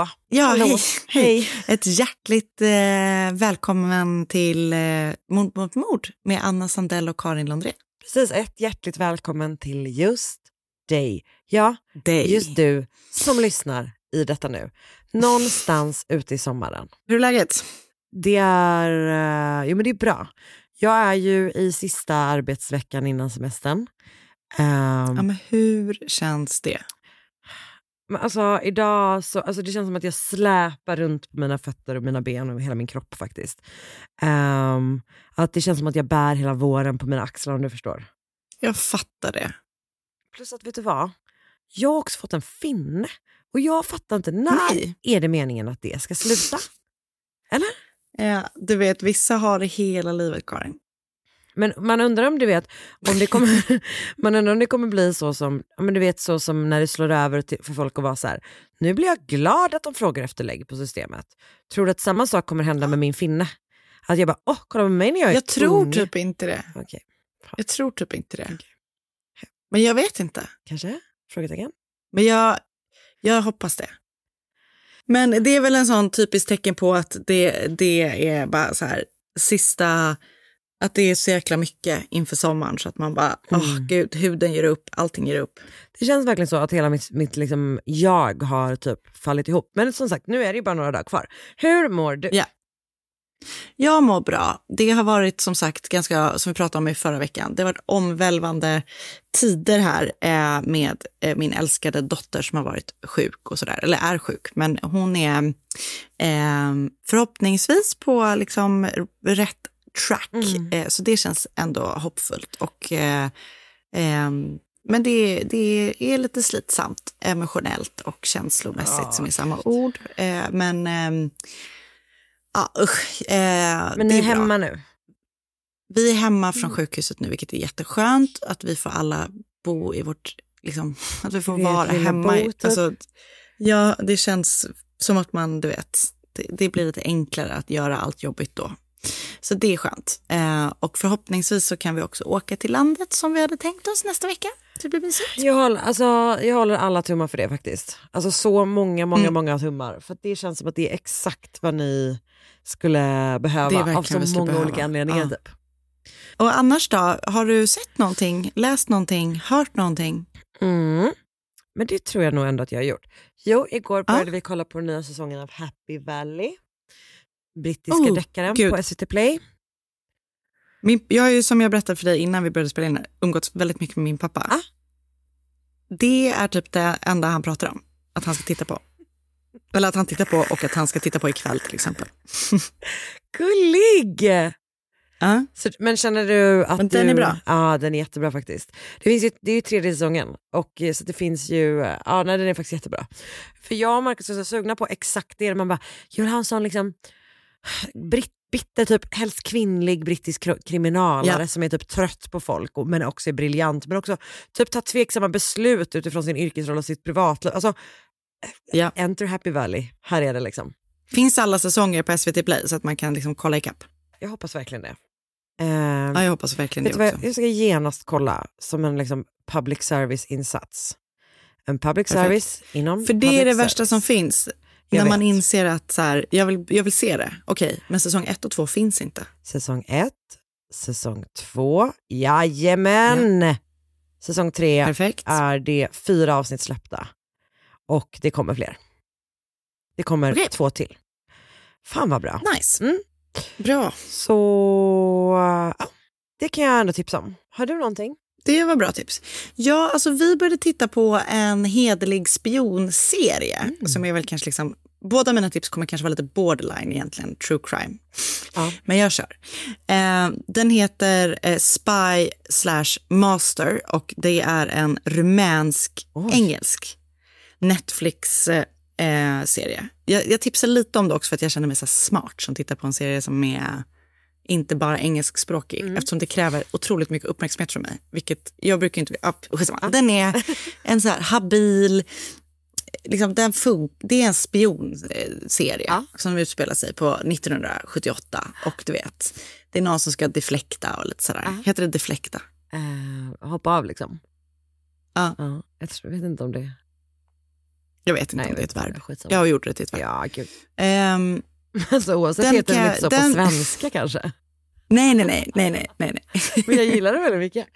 Hallå! Ja, Hallå. hej, hej. Ett hjärtligt eh, välkommen till eh, Mord mot mord med Anna Sandell och Karin Lundrén. Precis, ett hjärtligt välkommen till just dig. Ja, Dig. just du som lyssnar i detta nu. Någonstans ute i sommaren. Hur är läget? Det är, eh, jo men det är bra. Jag är ju i sista arbetsveckan innan semestern. Ehm, Ja, men hur känns det? Men alltså idag så, alltså det känns som att jag släpar runt på mina fötter och mina ben och hela min kropp faktiskt. Ehm, att det känns som att jag bär hela våren på mina axlar om du förstår. Jag fattar det. Plus att vet du vad? Jag har också fått en finne och jag fattar inte när Nej. är det meningen att det ska sluta? Eller? Ja, du vet, vissa har det hela livet, Karin. Men man undrar om du vet om det kommer, man undrar om det kommer bli så som, men du vet så som när det slår över till, för folk att vara så här. nu blir jag glad att de frågar efter lägg på systemet. Tror du att samma sak kommer hända med min finne? Att jag bara, åh kolla på mig när jag är Jag tror ung. typ inte det. Okej, Jag tror typ inte det. Men jag vet inte. kanske? Frågetecken? Men jag, jag hoppas det. Men det är väl en sån typisk tecken på att det, det är bara så här sista, att det är så jäkla mycket inför sommaren så att man bara, åh gud, huden ger upp, allting ger upp. Det känns verkligen så att hela mitt, mitt liksom, jag har typ fallit ihop. Men som sagt, nu är det ju bara några dagar kvar. Hur mår du? Ja. Jag mår bra. Det har varit som sagt ganska, som vi pratade om i förra veckan, det har varit omvälvande tider här eh, med eh, min älskade dotter som har varit sjuk och sådär, eller är sjuk, men hon är eh, förhoppningsvis på liksom rätt track. Eh, så det känns ändå hoppfullt. Och, eh, ehm, men det, det är lite slitsamt emotionellt och känslomässigt som är samma ord. Eh, men ehm, Ja, usch. Eh, Men ni är bra. hemma nu? Vi är hemma från sjukhuset nu, vilket är jätteskönt. Att vi får alla bo i vårt, liksom, att vi får vara hemma. bo, typ. Alltså, ja, det känns som att man, du vet, det, det blir lite enklare att göra allt jobbigt då. Så det är skönt. Eh, och förhoppningsvis så kan vi också åka till landet som vi hade tänkt oss nästa vecka. Det blir mysigt. Jag håller, alltså, jag håller alla tummar för det faktiskt. Alltså så många, många, Mm. många tummar. För det känns som att det är exakt vad ni skulle behöva av så många behöva. olika anledningar. Ja. Typ. Och annars då, har du sett någonting, läst någonting, hört någonting? Mm. Men det tror jag nog ändå att jag har gjort. Jo, igår Ja. började vi kolla på den nya säsongen av Happy Valley. Brittiska Oh, deckaren gud. på SVT Play. Min, jag har ju som jag berättade för dig innan vi började spela in umgåtts väldigt mycket med min pappa. Ah. Det är typ det enda han pratar om, att han ska titta på. Eller att han tittar på och att han ska titta på ikväll till exempel. Gullig! Ja. Så, men känner du att Men du... den är bra. Ja, den är jättebra faktiskt. Det, finns ju, det är ju tredje säsongen och eh, så det finns ju, eh, ja nej, den är faktiskt jättebra. För jag och Marcus är så sugna på exakt det, man bara, jag vill ha en sån liksom britt, bitter, typ helst kvinnlig brittisk kriminalare Ja. som är typ trött på folk och, men också är briljant, men också typ tar tveksamma beslut utifrån sin yrkesroll och sitt privatliv. Alltså, Ja. enter Happy Valley, här är det liksom. Finns alla säsonger på SVT Play så att man kan liksom kolla ikapp. Jag hoppas verkligen det. Eh, Ja, jag hoppas verkligen det också. jag ska genast kolla som en liksom, public service-insats. En public Perfekt. service inom För det är det service. värsta som finns. Jag när man vet. inser att så här, jag, vill, jag vill se det. Okej, men säsong ett och två finns inte. Säsong ett, säsong två, jajamän! Säsong tre Perfekt. är det fyra avsnitt släppta. Och det kommer fler. Det kommer Okej. två till. Fan vad bra. Nice. Mm. Bra. Så ja, det kan jag ändå tipsa om. Har du någonting? Det var bra tips. Ja, alltså vi började titta på en hederlig spionserie. Mm. Som är väl kanske liksom, båda mina tips kommer kanske vara lite borderline egentligen, true crime. Ja. Men jag kör. Eh, den heter eh, Spy slash Master och det är en rumänsk-engelsk Netflix-serie. jag, jag tipsar lite om det också för att jag känner mig så smart som tittar på en serie som är inte bara engelskspråkig eftersom det kräver otroligt mycket uppmärksamhet från mig. Vilket jag brukar inte... Ja. Den är en så här habil... Liksom den fun- det är en spionserie som utspelar sig på 1978. Och du vet, det är någon som ska deflekta och lite sådär. Heter det deflekta? Eh, hoppa av liksom. Ja. Ja, jag vet inte om det Jag vet inte Nej, om jag det är ett verb. Skitsamma. Jag gjorde det till ett verb. Ja, gud. Ehm, Alltså, oavsett Den heter den inte så den- på svenska kanske. nej, nej, nej, nej, nej, nej, nej. Men jag gillar det väldigt mycket.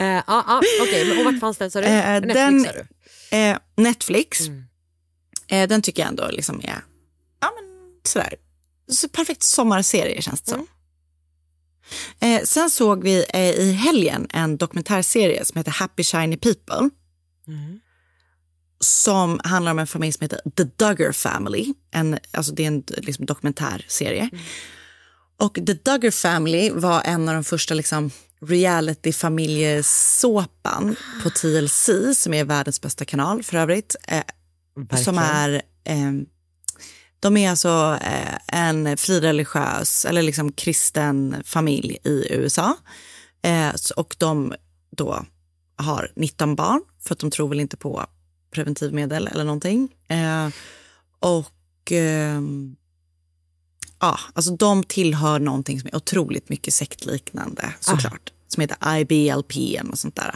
Eh, ja, ja, Okej, men och vart fanns den sa du? Eh, Netflix den- sa du? Eh, Netflix, Mm. den tycker jag ändå liksom är ja, men, sådär. Så perfekt sommarserie känns det som. Eh, sen såg vi i helgen en dokumentärserie som heter Happy Shiny People. Mm. Som handlar om en familj som heter The Duggar Family. En, alltså det är en liksom, dokumentärserie. Och The Duggar Family var en av de första liksom, reality-familjesåpan på TLC, som är världens bästa kanal för övrigt. Eh, som är... Eh, de är alltså eh, en frireligiös eller liksom kristen familj i USA. Eh, och de då har 19 barn för att de tror väl inte på preventivmedel eller någonting. Eh, och ehm, ja, alltså de tillhör någonting som är otroligt mycket sektliknande såklart. Som heter IBLP och sånt där.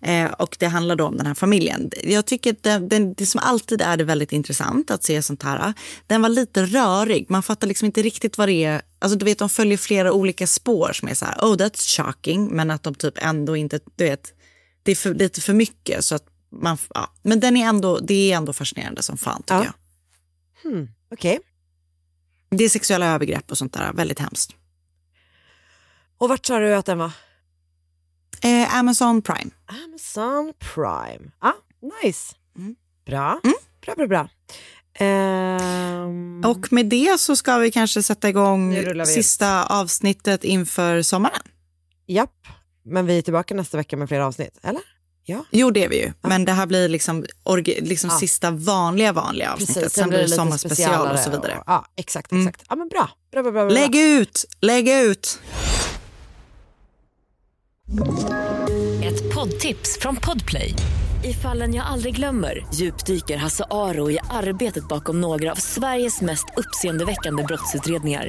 Eh, och det handlar då om den här familjen. Jag tycker att det, det, det som alltid är det väldigt intressant att se sånt här. Den var lite rörig. Man fattar liksom inte riktigt vad det är. Alltså du vet, de följer flera olika spår som är så här, oh that's shocking. Men att de typ ändå inte, du vet, det är för, lite för mycket. Så att man, ja. Men den är ändå, det är ändå fascinerande som fan tycker Ja. jag. Hmm, Okej. Det är sexuella övergrepp och sånt där, väldigt hemskt. Och vart sa du att den var? Eh, Amazon Prime. Amazon Prime. Ah, nice. Mm. Bra. Bra, bra, bra. Ehm, Och med det så ska vi kanske sätta igång sista avsnittet inför sommaren. Japp, men vi är tillbaka nästa vecka med fler avsnitt, eller? Ja. Jo, det är vi ju. Men det här blir liksom, orgi- liksom Ja. sista vanliga, vanliga avsnittet. Sen, blir det lite sommarspecial och så vidare. ja, exakt, Mm. exakt. Ja, men bra. Bra, bra, bra, bra. Lägg ut! Lägg ut! Ett poddtips från Podplay. I fallen jag aldrig glömmer djupdyker Hasse Aro i arbetet bakom några av Sveriges mest uppseendeväckande brottsutredningar.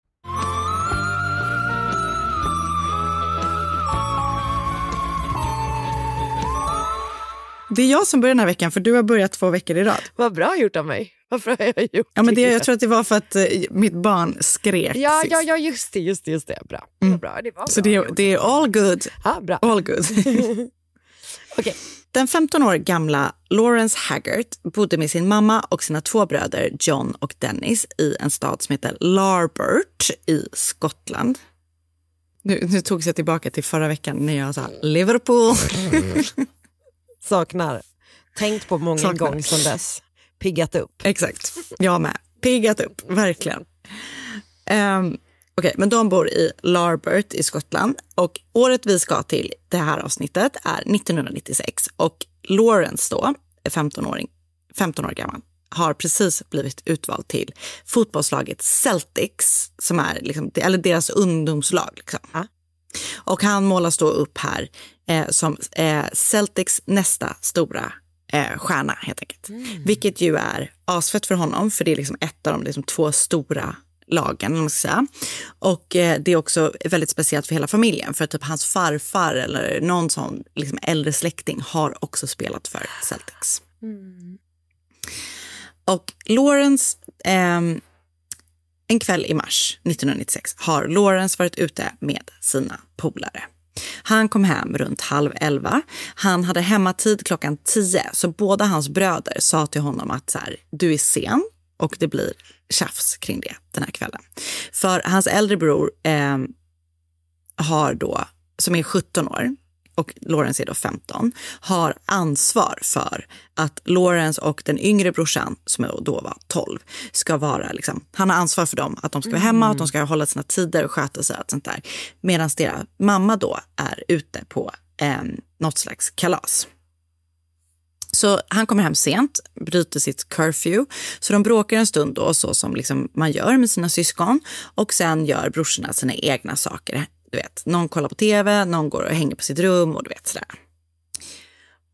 Det är jag som börjar den här veckan, för du har börjat två veckor i rad. Vad bra gjort av mig. Varför har jag gjort Ja, men det, jag tror att det var för att eh, mitt barn skrek Ja, sist. ja, ja, just det, just det, just det. Bra. Mm. bra. Det var Så bra det, gjort. det är all good. Ja, bra. All good. Okej. Den 15 år gamla Lawrence Haggart bodde med sin mamma och sina två bröder John och Dennis i en stad som heter Larbert i Skottland. Nu, nu tog jag tillbaka till förra veckan när jag sa Liverpool. Saknar. Tänkt på många Saknar. gånger sedan dess. Piggat upp. Exakt, jag med. Piggat upp, verkligen. Um, Okej, men de bor i Larbert i Skottland och året vi ska till det här avsnittet är 1996 och Lawrence då är 15, åring, 15 år gammal. har precis blivit utvald till fotbollslaget Celtics, som är liksom, eller deras ungdomslag. Liksom. Och han målas då upp här eh, som eh, Celtics nästa stora eh, stjärna helt enkelt. Vilket ju är asfett för honom, för det är liksom ett av de liksom, två stora lagen. Man ska säga. Och eh, det är också väldigt speciellt för hela familjen, för typ hans farfar eller någon sån liksom, äldre släkting har också spelat för Celtics. Och Lawrence, ehm, en kväll i mars 1996 har Lawrence varit ute med sina polare. Han kom hem runt halv elva. Han hade hemmatid klockan tio, så båda hans bröder sa till honom att så här, du är sen och det blir tjafs kring det den här kvällen. För hans äldre bror eh, har då, som är 17 år och Lawrence är då 15, har ansvar för att Lawrence och den yngre brorsan, som då var 12, ska vara liksom, han har ansvar för dem, att de ska vara hemma, att de ska hålla sina tider och sköta sig och allt sånt där. Medan deras mamma då är ute på eh, något slags kalas. Så han kommer hem sent, bryter sitt curfew. Så de bråkar en stund då, så som liksom man gör med sina syskon. Och sen gör brorsorna sina egna saker. Du vet, någon kollar på tv, någon går och hänger på sitt rum och du vet sådär.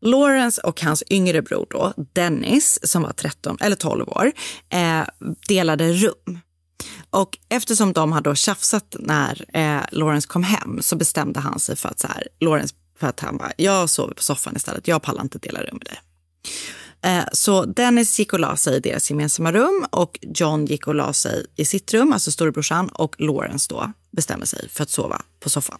Lawrence och hans yngre bror då, Dennis, som var 13 eller 12 år, eh, delade rum. Och eftersom de hade då tjafsat när eh, Lawrence kom hem så bestämde han sig för att så här, Lawrence, för att han bara, jag sover på soffan istället, jag pallar inte dela rum med dig. Eh, så Dennis gick och la sig i deras gemensamma rum och John gick och la sig i sitt rum, alltså storebrorsan, och Lawrence då bestämmer sig för att sova på soffan.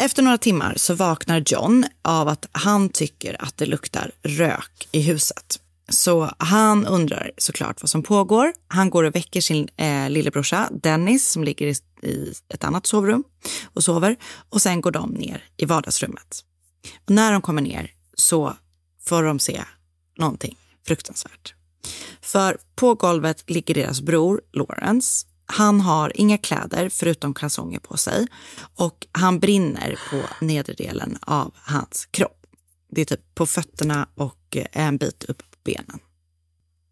Efter några timmar så vaknar John av att han tycker att det luktar rök i huset. Så han undrar såklart vad som pågår. Han går och väcker sin eh, lillebrorsa Dennis som ligger i, i ett annat sovrum och sover. Och sen går de ner i vardagsrummet. Och när de kommer ner så får de se någonting fruktansvärt. För på golvet ligger deras bror Lawrence. Han har inga kläder förutom kalsonger på sig och han brinner på nedre delen av hans kropp. Det är typ på fötterna och eh, en bit upp på benen.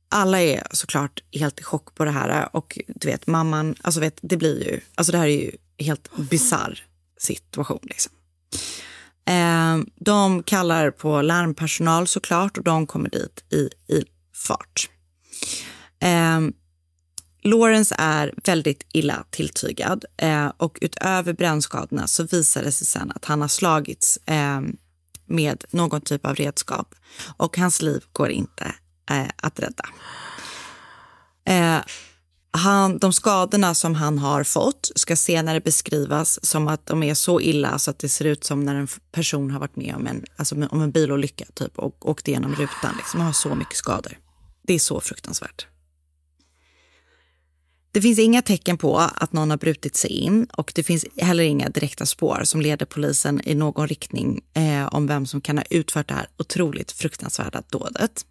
Alla är såklart helt i chock på det här och du vet mamman, alltså vet, det blir ju, alltså det här är ju helt bizarr situation liksom. Eh, de kallar på larmpersonal såklart och de kommer dit i, i fart. Eh, Lawrence är väldigt illa tilltygad eh, och utöver brännskadorna så visar det sig sen att han har slagits eh, med någon typ av redskap och hans liv går inte eh, att rädda. Ehm, han, de skadorna som han har fått ska senare beskrivas som att de är så illa så att det ser ut som när en person har varit med om en, alltså om en bilolycka typ, och åkt igenom rutan. Liksom, och har så mycket skador. Det är så fruktansvärt. Det finns inga tecken på att någon har brutit sig in och det finns heller inga direkta spår som leder polisen i någon riktning eh, om vem som kan ha utfört det här otroligt fruktansvärda dådet.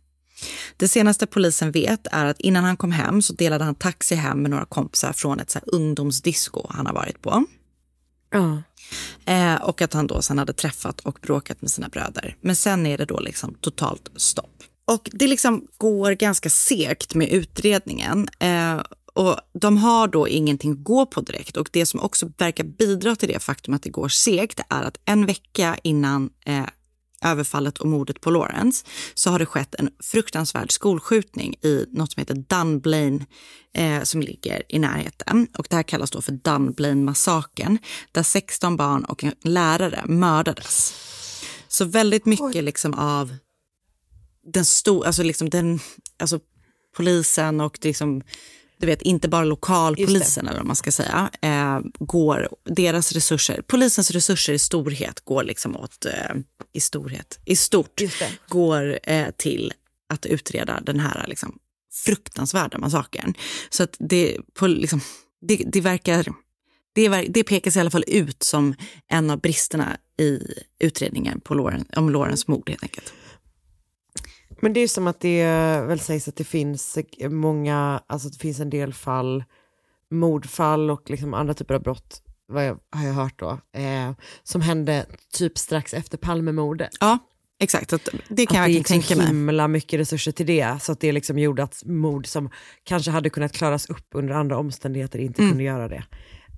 Det senaste polisen vet är att innan han kom hem så delade han taxi hem med några kompisar från ett så ungdomsdisco han har varit på. Ja. Eh, och att han då sen hade träffat och bråkat med sina bröder. Men sen är det då liksom totalt stopp. Och det liksom går ganska segt med utredningen. Eh, och de har då ingenting att gå på direkt. Och det som också verkar bidra till det faktum att det går segt är att en vecka innan eh, överfallet och mordet på Lawrence så har det skett en fruktansvärd skolskjutning i något som heter Dunblane eh, som ligger i närheten. Och det här kallas då för Dunblane-massakern där 16 barn och en lärare mördades. Så väldigt mycket liksom av den stor, alltså liksom den, alltså polisen och liksom, du vet, inte bara lokalpolisen eller vad man ska säga, eh, går, deras resurser, polisens resurser i storhet går liksom åt, eh, i storhet, i stort, går eh, till att utreda den här liksom, fruktansvärda massakern. Så att det, på, liksom, det, det verkar, det, det pekas i alla fall ut som en av bristerna i utredningen på Lauren, om Lawrence mord helt enkelt. Men det är som att det väl sägs att det finns många, alltså det finns en del fall, mordfall och liksom andra typer av brott, vad jag, har jag hört då, eh, som hände typ strax efter Palmemordet. Ja, exakt. Att det kan att jag det verkligen gick så tänka mig. himla mycket resurser till det. Så att det liksom gjorde att mord som kanske hade kunnat klaras upp under andra omständigheter inte Mm. kunde göra det.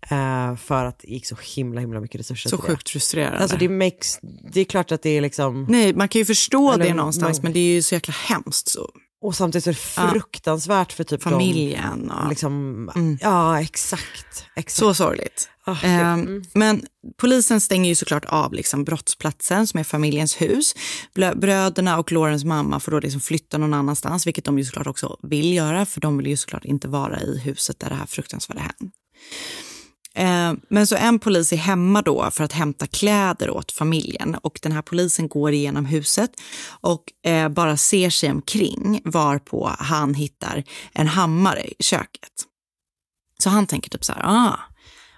Eh, för att det gick så himla himla mycket resurser Så till sjukt frustrerande. det. Alltså det, makes, det är klart att det är liksom... Nej, man kan ju förstå Eller det någonstans, man- men det är ju så jäkla hemskt. Så. Och samtidigt så är det fruktansvärt för typ Familjen de, och- liksom, Ja, exakt. exakt. Så sorgligt. Ehm, Mm. Men polisen stänger ju såklart av liksom brottsplatsen som är familjens hus. Bröderna och Lorens mamma får då liksom flytta någon annanstans, vilket de ju såklart också vill göra, för de vill ju såklart inte vara i huset där det här fruktansvärda hände. Eh, men så en polis är hemma då för att hämta kläder åt familjen och den här polisen går igenom huset och eh, bara ser sig omkring varpå han hittar en hammare i köket. Så han tänker typ så här, ah,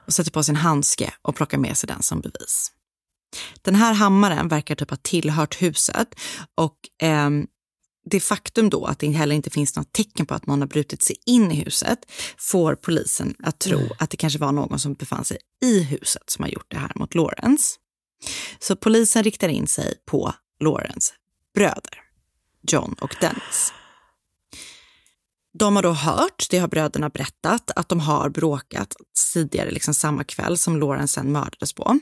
och sätter på sin handske och plockar med sig den som bevis. Den här hammaren verkar typ ha tillhört huset och eh, det faktum då att det heller inte finns något tecken på att någon har brutit sig in i huset får polisen att tro att det kanske var någon som befann sig i huset som har gjort det här mot Lawrence. Så polisen riktar in sig på Lawrence bröder, John och Dennis. De har då hört, det har bröderna berättat, att de har bråkat tidigare, liksom samma kväll som Lawrence sen mördades på.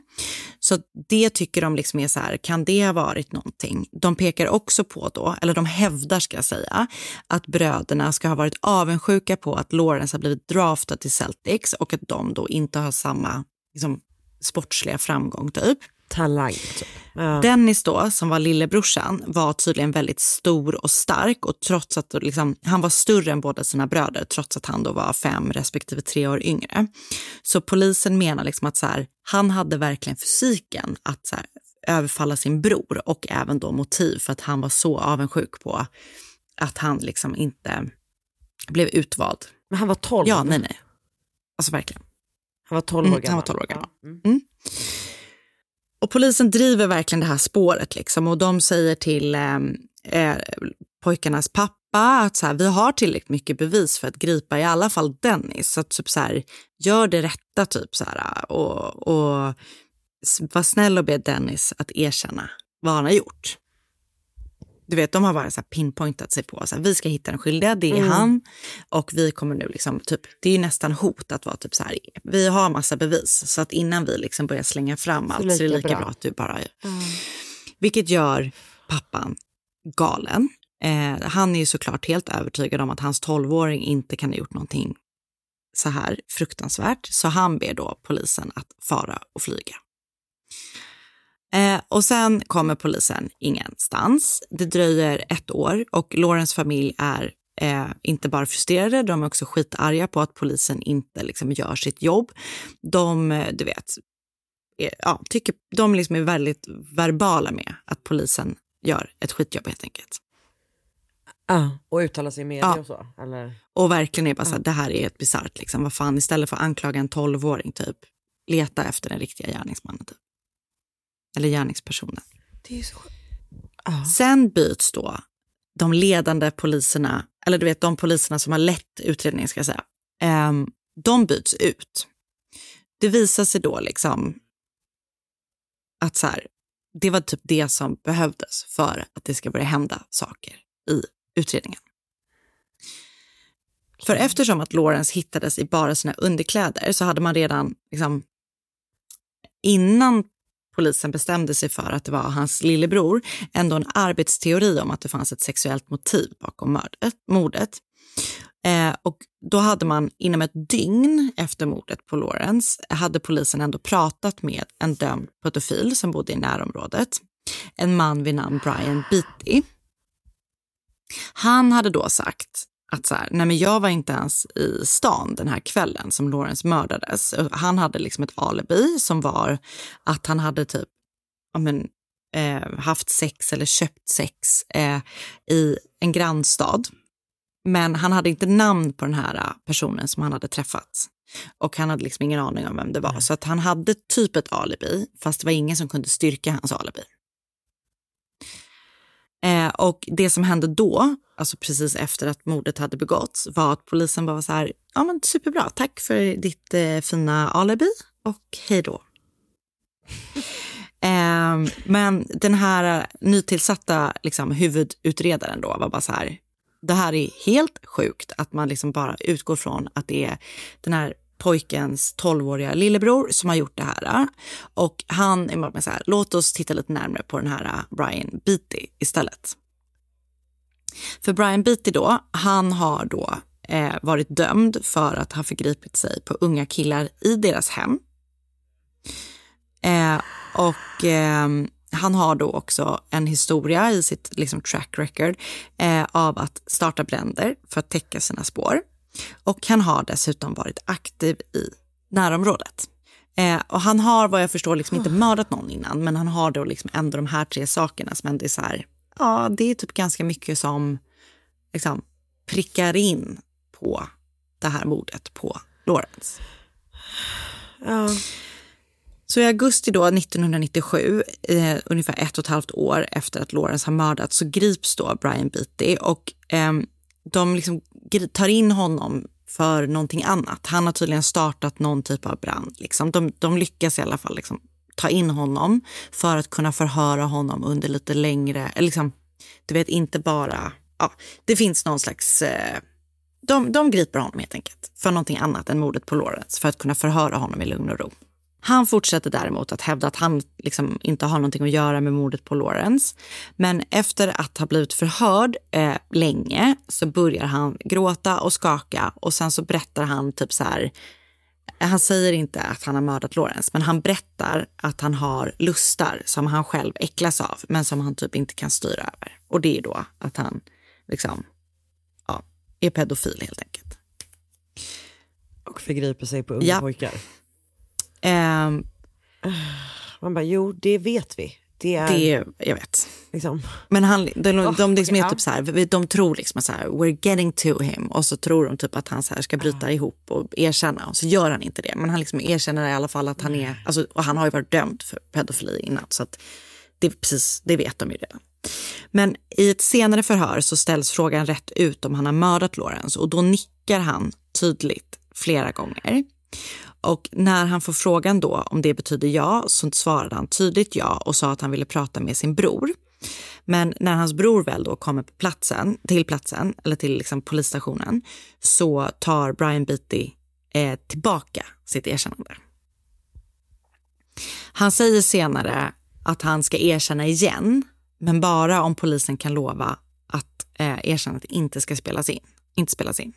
Så det tycker de liksom är så här, kan det ha varit någonting? De pekar också på då, eller de hävdar ska jag säga, att bröderna ska ha varit avundsjuka på att Lawrence har blivit draftad till Celtics och att de då inte har samma liksom, sportsliga framgång typ. Talang. Typ. Ja. Dennis då, som var lillebrorsan, var tydligen väldigt stor och stark och trots att liksom, han var större än båda sina bröder, trots att han då var fem respektive tre år yngre. Så polisen menar liksom att så här, han hade verkligen fysiken att så här, överfalla sin bror och även då motiv för att han var så avundsjuk på att han liksom inte blev utvald. Men han var 12? Ja, nej, nej. Alltså verkligen. Han var 12 år Mm, gammal? han var 12 år gammal. Ja. Mm. Och polisen driver verkligen det här spåret liksom och de säger till eh, eh, pojkarnas pappa att så här, vi har tillräckligt mycket bevis för att gripa i alla fall Dennis. Så att typ så här, gör det rätta typ så här och, och var snäll och be Dennis att erkänna vad han har gjort. Du vet, de har bara så pinpointat sig på så här, vi ska hitta den skyldiga, det är Mm. han. Och vi kommer nu liksom, typ, det är nästan hot att vara typ så här, vi har massa bevis. Så att innan vi liksom börjar slänga fram allt så är det lika lika bra. bra att du bara... Vilket gör pappan galen. Eh, han är ju såklart helt övertygad om att hans tolvåring inte kan ha gjort någonting så här fruktansvärt. Så han ber då polisen att fara och flyga. Eh, och sen kommer polisen ingenstans. Det dröjer ett år och Lawrence familj är eh, inte bara frustrerade, de är också skitarga på att polisen inte liksom, gör sitt jobb. De, eh, du vet, är, ja, tycker, de liksom är väldigt verbala med att polisen gör ett skitjobb helt enkelt. Ja, och uttala sig i media Ja. och så? Eller? Och verkligen är bara så här, det här är ett bisarrt. Liksom. Vad fan, istället för att anklaga en tolvåring, typ, leta efter den riktiga gärningsmannen. Typ. Eller gärningspersonen. Det är så... Sen byts då de ledande poliserna, eller du vet de poliserna som har lett utredningen ska jag säga, ehm, de byts ut. Det visar sig då liksom att så här, det var typ det som behövdes för att det ska börja hända saker i utredningen. För eftersom att Lawrence hittades i bara sina underkläder så hade man redan liksom, innan polisen bestämde sig för att det var hans lillebror ändå en arbetsteori om att det fanns ett sexuellt motiv bakom mördet, mordet. Eh, och då hade man inom ett dygn efter mordet på Lawrence hade polisen ändå pratat med en dömd pedofil som bodde i närområdet. En man vid namn Brian Beatty. Han hade då sagt att så här, nej men jag var inte ens i stan den här kvällen som Lawrence mördades. Han hade liksom ett alibi som var att han hade typ ja men, eh, haft sex eller köpt sex eh, i en grannstad. Men han hade inte namn på den här eh, personen som han hade träffat. Och han hade liksom ingen aning om vem det var. Så att han hade typ ett alibi, fast det var ingen som kunde styrka hans alibi. Eh, och det som hände då, alltså precis efter att mordet hade begåtts, var att polisen bara var så här, ja men superbra, tack för ditt eh, fina alibi och hej då. Eh, men den här nytillsatta liksom, huvudutredaren då var bara så här, det här är helt sjukt att man liksom bara utgår från att det är den här pojkens 12-åriga lillebror som har gjort det här. Och han är bara så här, låt oss titta lite närmare på den här äh, Brian Beatty istället. För Brian Beatty då, han har då eh, varit dömd för att ha förgripit sig på unga killar i deras hem. Eh, och eh, han har då också en historia i sitt liksom, track record eh, av att starta bränder för att täcka sina spår. Och han har dessutom varit aktiv i närområdet. Eh, och han har vad jag förstår liksom inte mördat någon innan, men han har då liksom ändå de här tre sakerna som ändå är så här, ja det är typ ganska mycket som liksom prickar in på det här mordet på Lawrence. Ja. Så i augusti då 1997, eh, ungefär ett och ett halvt år efter att Lawrence har mördats, så grips då Brian Beatty och eh, de liksom tar in honom för någonting annat. Han har tydligen startat någon typ av brand. Liksom. De, de lyckas i alla fall liksom, ta in honom för att kunna förhöra honom under lite längre, eh, liksom, du vet inte bara, ja, det finns någon slags eh, de, de griper honom helt enkelt för någonting annat än mordet på Lawrence för att kunna förhöra honom i lugn och ro. Han fortsätter däremot att hävda att han liksom inte har någonting att göra med mordet på Lawrence. Men efter att ha blivit förhörd eh, länge så börjar han gråta och skaka och sen så berättar han typ så här. Han säger inte att han har mördat Lawrence, men han berättar att han har lustar som han själv äcklas av, men som han typ inte kan styra över. Och det är då att han liksom, ja, är pedofil helt enkelt. Och förgriper sig på unga Ja. pojkar. Ehm, Man bara, jo det vet vi. Det är det, jag vet. liksom, Men han, de, de, de liksom är ja. typ så här, de tror liksom så här, we're getting to him och så tror de typ att han så här ska bryta ihop och erkänna och så gör han inte det. Men han liksom erkänner i alla fall att han är, alltså, och han har ju varit dömd för pedofili innan så att det, är precis, det vet de ju redan. Men i ett senare förhör så ställs frågan rätt ut om han har mördat Lawrence och då nickar han tydligt flera gånger. Och när han får frågan då om det betyder ja så svarade han tydligt ja och sa att han ville prata med sin bror. Men när hans bror väl då kommer på platsen, till platsen eller till liksom polisstationen så tar Brian Beatty eh, tillbaka sitt erkännande. Han säger senare att han ska erkänna igen, men bara om polisen kan lova att eh, erkännandet inte ska spelas in. Inte spelas in.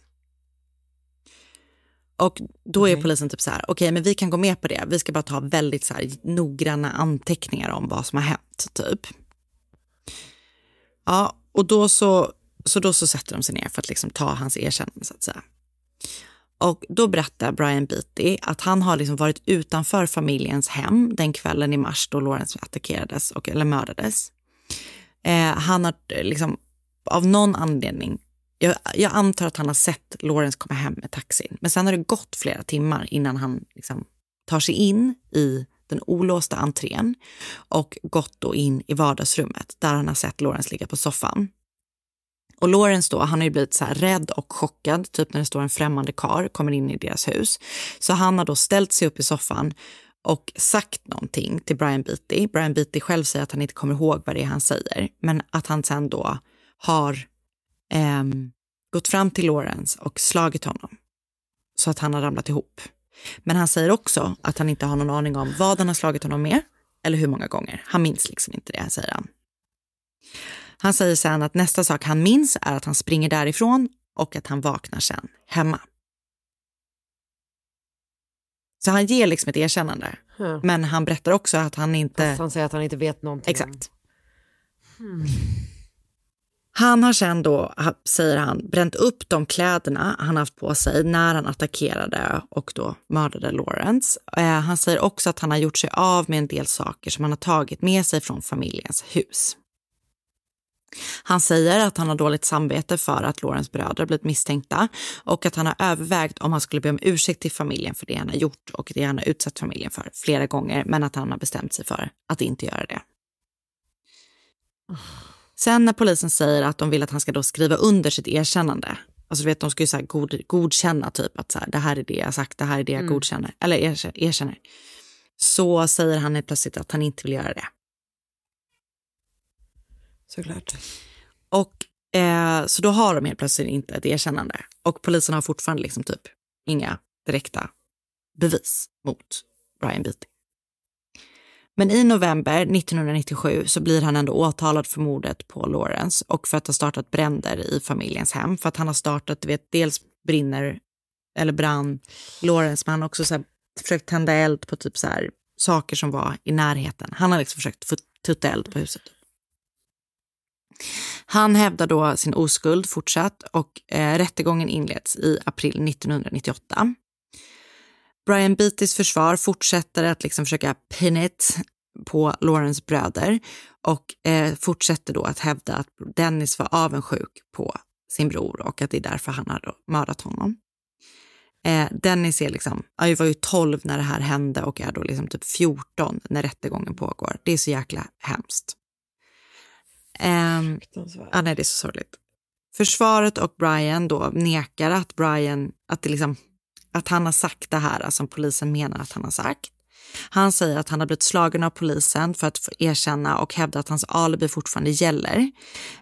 Och då är polisen typ så här, okej men vi kan gå med på det, vi ska bara ta väldigt så här noggranna anteckningar om vad som har hänt typ. Ja, och då så, så då så sätter de sig ner för att liksom ta hans erkännande så att säga. Och då berättar Brian Beatty att han har liksom varit utanför familjens hem den kvällen i mars då Lawrence attackerades och, eller mördades. Eh, han har liksom av någon anledning, jag, jag antar att han har sett Lawrence komma hem med taxin, men sen har det gått flera timmar innan han liksom tar sig in i den olåsta entrén och gått då in i vardagsrummet där han har sett Lawrence ligga på soffan. Och Lawrence då, han har ju blivit så här rädd och chockad, typ när det står en främmande kar kommer in i deras hus. Så han har då ställt sig upp i soffan och sagt någonting till Brian Beatty. Brian Beatty själv säger att han inte kommer ihåg vad det är han säger, men att han sen då har ehm, gått fram till Lawrence och slagit honom så att han har ramlat ihop. Men han säger också att han inte har någon aning om vad han har slagit honom med eller hur många gånger. Han minns liksom inte det, säger han. Han säger sen att nästa sak han minns är att han springer därifrån och att han vaknar sen hemma. Så han ger liksom ett erkännande. Ja. Men han berättar också att han inte... Fast han säger att han inte vet någonting. Exakt. Han har sen då, säger han, bränt upp de kläderna han haft på sig när han attackerade och då mördade Lawrence. Eh, han säger också att han har gjort sig av med en del saker som han har tagit med sig från familjens hus. Han säger att han har dåligt samvete för att Lawrence bröder blivit misstänkta och att han har övervägt om han skulle be om ursäkt till familjen för det han har gjort och det han har utsatt familjen för flera gånger, men att han har bestämt sig för att inte göra det. Ah. Sen när polisen säger att de vill att han ska då skriva under sitt erkännande, alltså vet de ska ju så god, godkänna typ att så här, det här är det jag sagt, det här är det jag godkänner, eller erkänner, erkänner. så säger han helt plötsligt att han inte vill göra det. Såklart. Och eh, så då har de helt plötsligt inte ett erkännande. Och polisen har fortfarande liksom typ inga direkta bevis mot Brian Beatty. Men i november 1997 så blir han ändå åtalad för mordet på Lawrence och för att ha startat bränder i familjens hem. För att han har startat, du vet, dels brinner eller brann Lawrence, men han har också så här, försökt tända eld på typ så här, saker som var i närheten. Han har liksom försökt få tutta eld på huset. Han hävdar då sin oskuld fortsatt och eh, rättegången inleds i april 1998. Brian Beattys försvar fortsätter att liksom försöka pin it på Lawrence bröder och eh, fortsätter då att hävda att Dennis var avundsjuk på sin bror och att det är därför han har mördat honom. Eh, Dennis är liksom, jag var ju 12 när det här hände och är då liksom typ 14 när rättegången pågår. Det är så jäkla hemskt. Um, ja, nej, det är så sorgligt. Försvaret och Brian då nekar att Brian, att, det liksom, att han har sagt det här som polisen menar att han har sagt. Han säger att han har blivit slagen av polisen för att erkänna och hävda att hans alibi fortfarande gäller.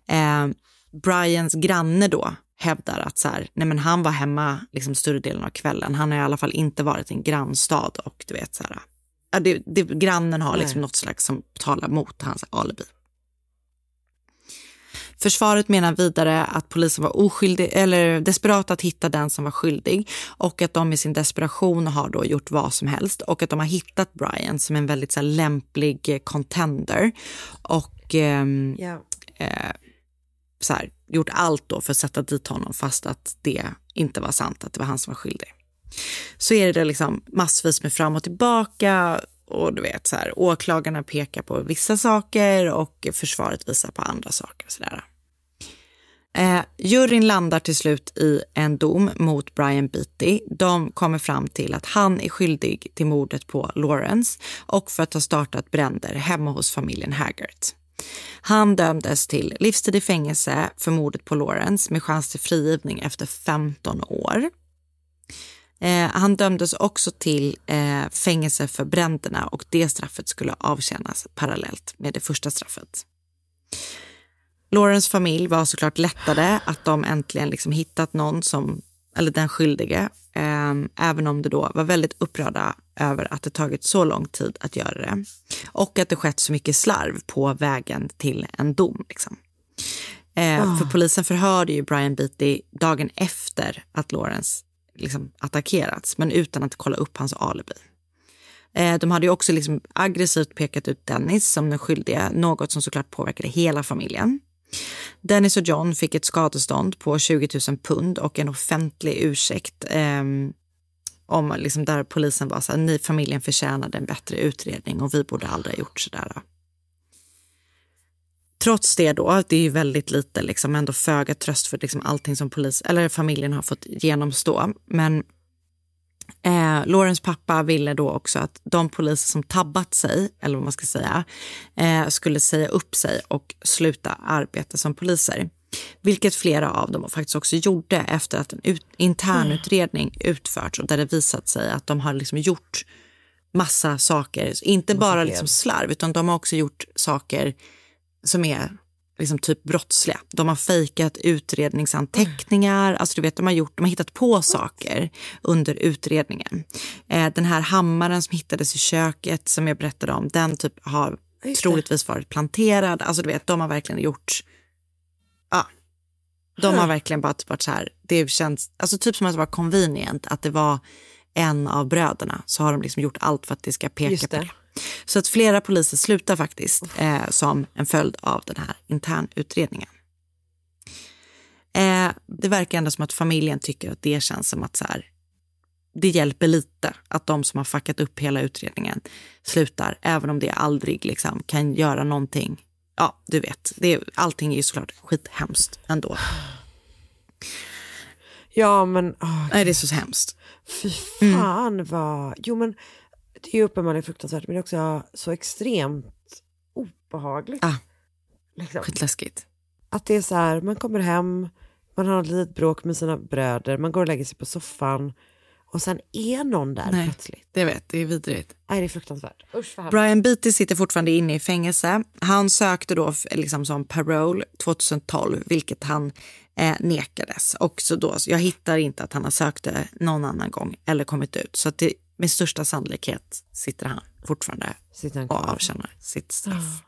Eh, Brians granne då hävdar att så här, nej men han var hemma liksom större delen av kvällen. Han har i alla fall inte varit i en grannstad och du vet så här, ja, det, det, grannen har liksom något slags som talar mot hans alibi. Försvaret menar vidare att polisen var oskyldig, eller desperat att hitta den som var skyldig och att de i sin desperation har då gjort vad som helst och att de har hittat Brian som en väldigt så här, lämplig contender och ehm, Ja. eh, så här, gjort allt då för att sätta dit honom fast att det inte var sant, att det var han som var skyldig. Så är det liksom massvis med fram och tillbaka och du vet så här, åklagarna pekar på vissa saker och försvaret visar på andra saker. Så där. Eh, juryn landar till slut i en dom mot Brian Beatty. De kommer fram till att han är skyldig till mordet på Lawrence och för att ha startat bränder hemma hos familjen Haggart. Han dömdes till livstid i fängelse för mordet på Lawrence med chans till frigivning efter 15 år. Eh, han dömdes också till eh, fängelse för bränderna och det straffet skulle avtjänas parallellt med det första straffet. Lawrence familj var såklart lättade att de äntligen liksom hittat någon som, eller den skyldige, eh, även om det då var väldigt upprörda över att det tagit så lång tid att göra det. Och att det skett så mycket slarv på vägen till en dom. Liksom. Eh, För polisen förhörde ju Brian Beatty dagen efter att Lawrence liksom attackerats, men utan att kolla upp hans alibi. Eh, de hade ju också liksom aggressivt pekat ut Dennis som den skyldiga, något som såklart påverkade hela familjen. Dennis och John fick ett skadestånd på 20 000 pund och en offentlig ursäkt eh, om liksom där polisen var så här, ni familjen förtjänade en bättre utredning och vi borde aldrig ha gjort sådär. Trots det då, det är ju väldigt lite, liksom ändå föga tröst för liksom allting som polis, eller familjen har fått genomstå. Men eh, Lawrence pappa ville då också att de poliser som tabbat sig, eller vad man ska säga, eh, skulle säga upp sig och sluta arbeta som poliser. Vilket flera av dem faktiskt också gjorde efter att en ut, internutredning utförts och där det visat sig att de har liksom gjort massa saker, inte bara liksom slarv, utan de har också gjort saker som är liksom typ brottsliga. De har fejkat utredningsanteckningar, alltså du vet, de har, gjort, de har hittat på saker under utredningen. Eh, den här hammaren som hittades i köket som jag berättade om, den typ har troligtvis varit planterad. Alltså du vet, de har verkligen gjort, ja, de har verkligen bara typ varit så här, det känns, alltså typ som att det var convenient, att det var en av bröderna, så har de liksom gjort allt för att det ska peka Just på det. det. Så att flera poliser slutar faktiskt eh, som en följd av den här internutredningen. Eh, det verkar ändå som att familjen tycker att det känns som att så här, det hjälper lite att de som har fuckat upp hela utredningen slutar, även om det aldrig liksom kan göra någonting. Ja, du vet, det, allting är ju såklart skithemskt ändå. Ja men, åh, Nej, det är så hemskt. fy fan vad, jo men det är ju uppenbarligen fruktansvärt men det är också så extremt obehagligt. Ah. Liksom. Skitläskigt. Att det är så här, man kommer hem, man har ett litet bråk med sina bröder, man går och lägger sig på soffan och sen är någon där Nej. plötsligt. Det vet, det är vidrigt. Nej, det är fruktansvärt. Usch. Brian Beatty sitter fortfarande inne i fängelse. Han sökte då liksom som parole 2012, vilket han eh, nekades. Och så då, jag hittar inte att han har sökt det någon annan gång eller kommit ut. Så det, med största sannolikhet sitter han fortfarande Sitter han och avtjänar sitt straff.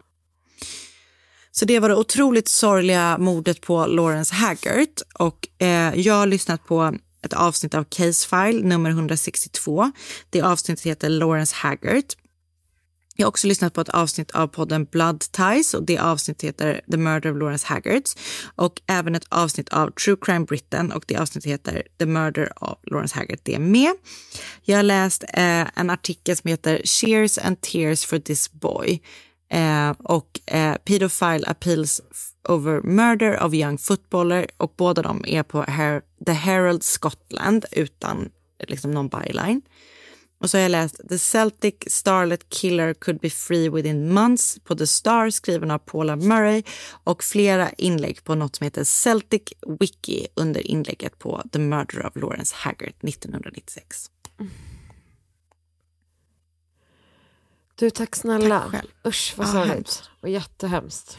Så det var det otroligt sorgliga mordet på Lawrence Haggart. Och eh, jag har lyssnat på ett avsnitt av Case File nummer 162. Det avsnittet heter Lawrence Haggart. Jag har också lyssnat på ett avsnitt av podden Blood Ties och det avsnittet heter The Murder of Lawrence Haggards Och även ett avsnitt av True Crime Britain och det avsnittet heter The Murder of Lawrence Haggard. Det är med. Jag har läst eh, en artikel som heter Cheers and Tears for this boy. Eh, och eh, Pedophile Appeals over Murder of Young Footballer och båda de är på Her- The Herald Scotland utan liksom någon byline. Och så har jag läst The Celtic Starlet Killer Could Be Free Within Months på The Star skriven av Paula Murray och flera inlägg på något som heter Celtic Wiki under inlägget på The Murder of Lawrence Haggart 1996. Du, tack snälla. Tack själv. Usch vad sorgligt. Och jättehemskt.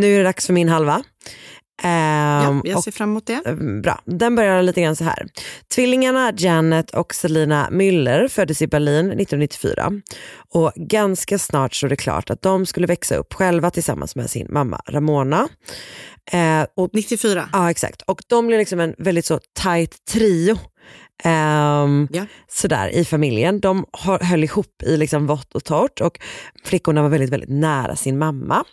Nu är det dags för min halva. Ja, Ehm, jag och- ser fram emot det. Mm, Bra, den börjar lite grann så här. Tvillingarna Janet och Selina Müller föddes i Berlin 1994 och ganska snart stod det klart att de skulle växa upp själva tillsammans med sin mamma Ramona. Eh, och, 94. ja exakt, och de blev liksom en väldigt så tight trio. Ehm, Ja. sådär i familjen. De hö- höll ihop i liksom vått och torrt och flickorna var väldigt, väldigt nära sin mamma.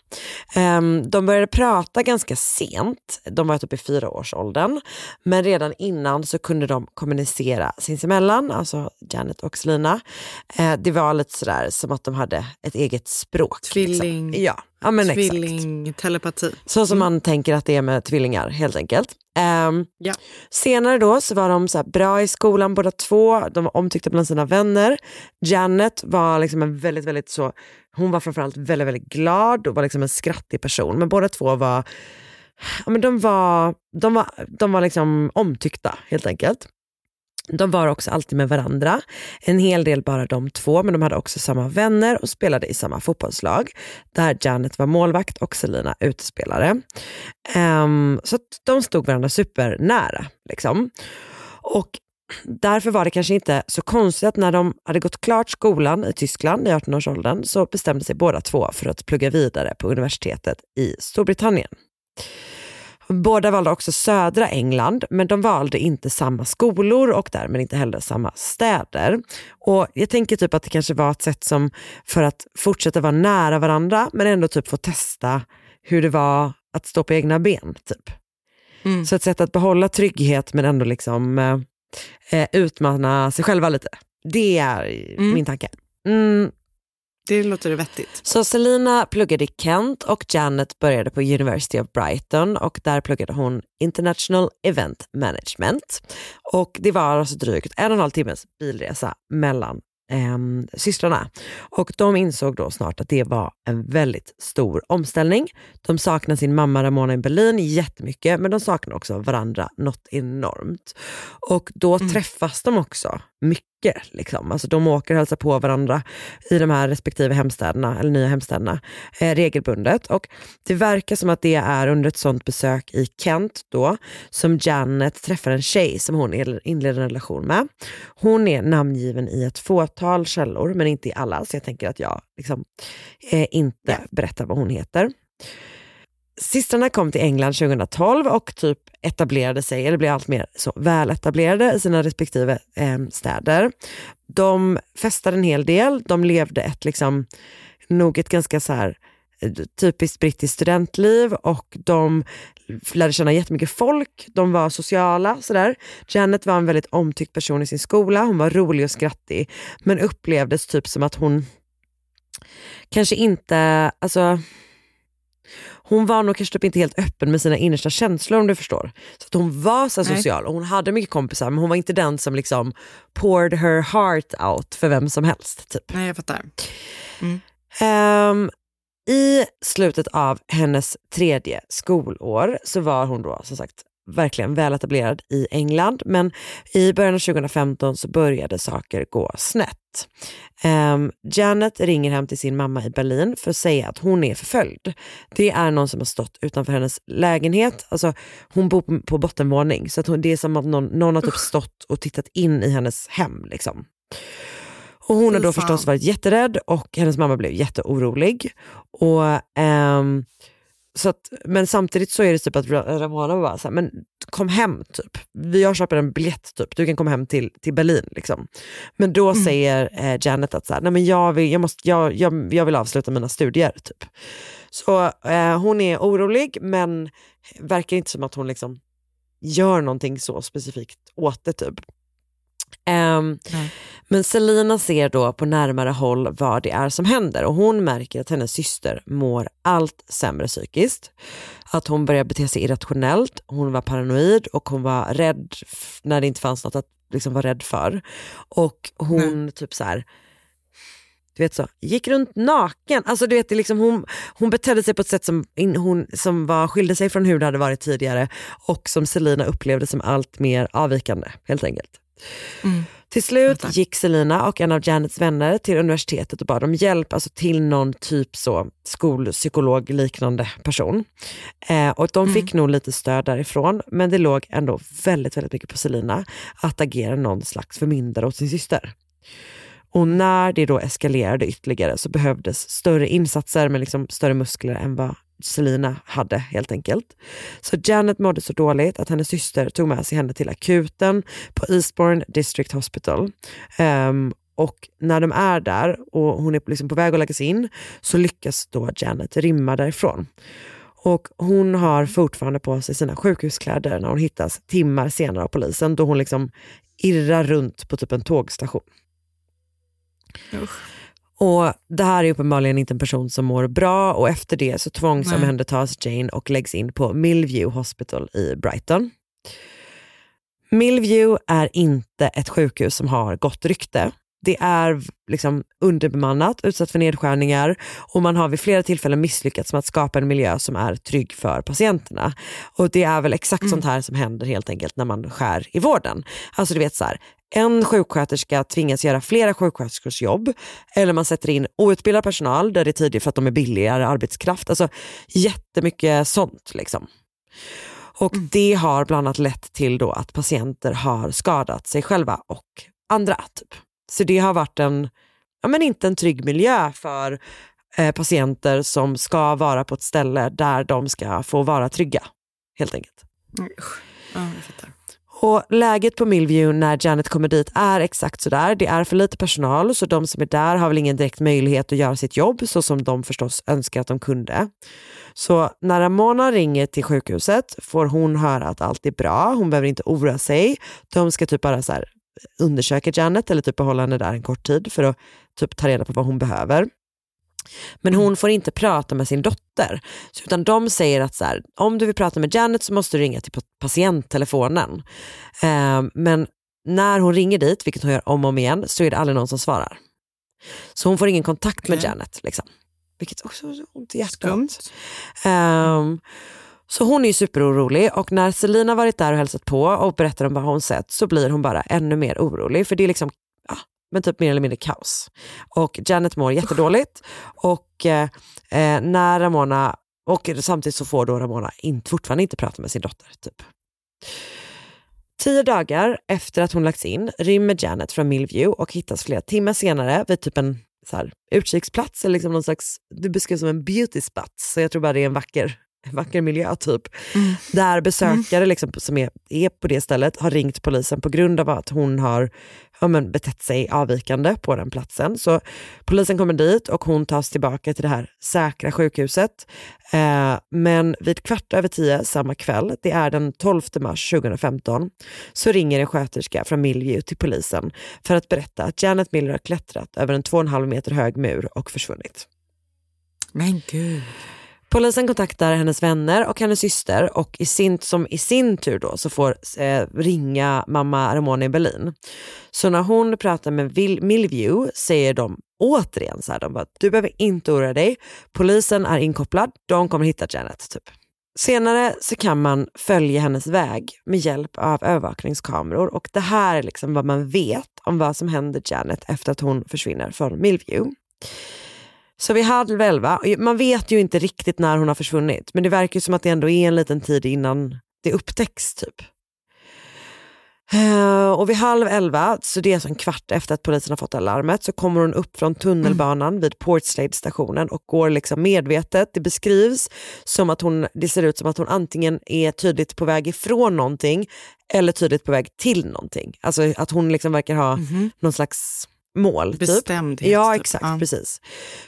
Ehm, de började prata ganska sent, de var typ i fyraårsåldern, men redan innan så kunde de kommunicera sinsemellan, alltså Janet och Selina. Eh, det var lite sådär som att de hade ett eget språk. Tvilling, Liksom. Ja, ja men exakt. tvilling, telepati. Så som man tänker att det är med tvillingar helt enkelt. Ehm, Ja. Senare då så var de så bra i skolan båda två, de var omtyckta bland sina vänner. Janet var liksom en väldigt, väldigt så, hon var framförallt väldigt, väldigt glad och var liksom en skrattig person. Men båda två var, ja men de var, de var, de var liksom omtyckta helt enkelt. De var också alltid med varandra, en hel del bara de två, men de hade också samma vänner och spelade i samma fotbollslag, där Janet var målvakt och Selina utespelare. Um, så att de stod varandra supernära. Liksom. Och därför var det kanske inte så konstigt att när de hade gått klart skolan i Tyskland i 18-årsåldern så bestämde sig båda två för att plugga vidare på universitetet i Storbritannien. Båda valde också södra England, men de valde inte samma skolor och därmed inte heller samma städer. Och Jag tänker typ att det kanske var ett sätt som för att fortsätta vara nära varandra, men ändå typ få testa hur det var att stå på egna ben. Typ. Mm. Så ett sätt att behålla trygghet men ändå liksom eh, eh, utmana sig själva lite. Det är Mm. min tanke. Mm, Det låter vettigt. så Selina pluggade i Kent och Janet började på University of Brighton och där pluggade hon International Event Management. Och det var alltså drygt en och en halv timmes bilresa mellan ehm, systrarna. Och de insåg då snart att det var en väldigt stor omställning. De saknar sin mamma Ramona i Berlin jättemycket men de saknar också varandra något enormt. Och då träffas de också mycket. Liksom. Alltså de åker och hälsar på varandra i de här respektive hemstäderna, eller nya hemstäderna, eh, regelbundet. Och det verkar som att det är under ett sånt besök i Kent då som Janet träffar en tjej som hon inleder en relation med. Hon är namngiven i ett fåtal källor men inte i alla så jag tänker att jag liksom, eh, inte berättar vad hon heter. Systrarna kom till England 2012 och typ etablerade sig, eller blev allt mer så väletablerade i sina respektive eh, städer. De festade en hel del, de levde ett liksom nog ett ganska så här eh, typiskt brittiskt studentliv och de lärde känna jättemycket folk, de var sociala. Sådär. Janet var en väldigt omtyckt person i sin skola, hon var rolig och skrattig men upplevdes typ som att hon kanske inte, alltså hon var nog kanske typ inte helt öppen med sina innersta känslor om du förstår. Så att hon var så social och hon hade mycket kompisar men hon var inte den som liksom poured her heart out för vem som helst. Typ. Nej, jag fattar. Ehm, I slutet av hennes tredje skolår så var hon då som sagt verkligen väletablerad i England men i början av 2015 så började saker gå snett. Ehm, Janet ringer hem till sin mamma i Berlin för att säga att hon är förföljd. Det är någon som har stått utanför hennes lägenhet, alltså hon bor på, på bottenvåning så att hon, det är som att någon, någon har typ stått och tittat in i hennes hem. Liksom. Och hon har då förstås varit jätterädd och hennes mamma blev jätteorolig. Och, ehm, så att, men samtidigt så är det typ att Ra- Ramona bara så här, men kom hem typ. Jag köper en biljett typ, du kan komma hem till, till Berlin. Liksom. Men då säger eh, Janet att så här, Nej, men jag, vill, jag, måste, jag, jag, jag vill avsluta mina studier. Typ. Så eh, hon är orolig men verkar inte som att hon liksom gör någonting så specifikt åt det. Typ. Ehm, men Selina ser då på närmare håll vad det är som händer och hon märker att hennes syster mår allt sämre psykiskt. Att hon börjar bete sig irrationellt, hon var paranoid och hon var rädd när det inte fanns något att liksom vara rädd för. Och hon typ så här du vet så, gick runt naken. Alltså du vet, det liksom hon, hon betedde sig på ett sätt som, in, hon, som var, skilde sig från hur det hade varit tidigare och som Selina upplevde som allt mer avvikande helt enkelt. Till slut gick Selina och en av Janets vänner till universitetet och bad om hjälp alltså till någon typ så skolpsykolog liknande person. Eh, och de fick nog lite stöd därifrån men det låg ändå väldigt, väldigt mycket på Selina att agera någon slags förmyndare åt sin syster. Och när det då eskalerade ytterligare så behövdes större insatser med liksom större muskler än vad Selina hade helt enkelt. Så Janet mådde så dåligt att hennes syster tog med sig henne till akuten på Eastbourne District Hospital. Um, och när de är där och hon är liksom på väg att läggas in så lyckas då Janet rymma därifrån. Och hon har fortfarande på sig sina sjukhuskläder när hon hittas timmar senare av polisen då hon liksom irrar runt på typ en tågstation. Och Det här är uppenbarligen inte en person som mår bra och efter det så tvångsomhändertas Jane och läggs in på Millview Hospital i Brighton. Millview är inte ett sjukhus som har gott rykte. Det är liksom underbemannat, utsatt för nedskärningar och man har vid flera tillfällen misslyckats med att skapa en miljö som är trygg för patienterna. Och det är väl exakt sånt här som händer helt enkelt när man skär i vården. Alltså du vet så här, en sjuksköterska tvingas göra flera sjuksköterskors jobb eller man sätter in outbildad personal där det är tidigt för att de är billigare arbetskraft. Alltså jättemycket sånt liksom. Och det har bland annat lett till då att patienter har skadat sig själva och andra. Typ. Så det har varit en, ja men inte en trygg miljö för eh, patienter som ska vara på ett ställe där de ska få vara trygga. Helt enkelt. Ja, jag fattar. Och läget på Millview när Janet kommer dit är exakt sådär. Det är för lite personal så de som är där har väl ingen direkt möjlighet att göra sitt jobb så som de förstås önskar att de kunde. Så när Ramona ringer till sjukhuset får hon höra att allt är bra, hon behöver inte oroa sig. De ska typ bara så här eh, undersöka Janet eller typ behålla henne där en kort tid för att typ ta reda på vad hon behöver. Men hon får inte prata med sin dotter. Så, utan de säger att så här, om du vill prata med Janet så måste du ringa till pa- patienttelefonen. Eh, men när hon ringer dit, vilket hon gör om och om igen, så är det aldrig någon som svarar. Så hon får ingen kontakt med Janet. Liksom. Vilket också är ont i hjärtat. Ehm, så hon är ju superorolig och när Selina varit där och hälsat på och berättar om vad hon sett så blir hon bara ännu mer orolig för det är liksom men typ mer eller mindre kaos. Och Janet mår jättedåligt och eh, eh, när Ramona, och samtidigt så får då Ramona inte, fortfarande inte prata med sin dotter. Typ. Tio dagar efter att hon lagts in rymmer Janet från Millview och hittas flera timmar senare vid typ en så här, utkiksplats eller liksom någon slags, det beskrivs som en beauty spot så jag tror bara det är en vacker vacker miljö typ. Där besökare liksom, som är, är på det stället har ringt polisen på grund av att hon har ja, men, betett sig avvikande på den platsen. Så polisen kommer dit och hon tas tillbaka till det här säkra sjukhuset. Eh, men vid kvart över tio samma kväll, det är den 12 mars 2015, så ringer en sköterska från Millview till polisen för att berätta att Janet Miller har klättrat över en 2,5 meter hög mur och försvunnit. Men gud. Polisen kontaktar hennes vänner och hennes syster och i sin, som i sin tur då så får eh, ringa mamma Ramona i Berlin. Så när hon pratar med Vil- Milview säger de återigen så här, de bara, du behöver inte oroa dig, polisen är inkopplad, de kommer hitta Janet. Typ. Senare så kan man följa hennes väg med hjälp av övervakningskameror och det här är liksom vad man vet om vad som händer Janet efter att hon försvinner från Millview. Så vid halv elva, man vet ju inte riktigt när hon har försvunnit men det verkar som att det ändå är en liten tid innan det upptäcks typ. Eh, och vid halv elva, så det är alltså en kvart efter att polisen har fått alarmet, så kommer hon upp från tunnelbanan vid Portslade-stationen och går liksom medvetet. Det beskrivs som att hon, det ser ut som att hon antingen är tydligt på väg ifrån någonting eller tydligt på väg till någonting. Alltså att hon liksom verkar ha någon slags mål. Typ. Bestämdhet, Ja typ. exakt, Ja. precis.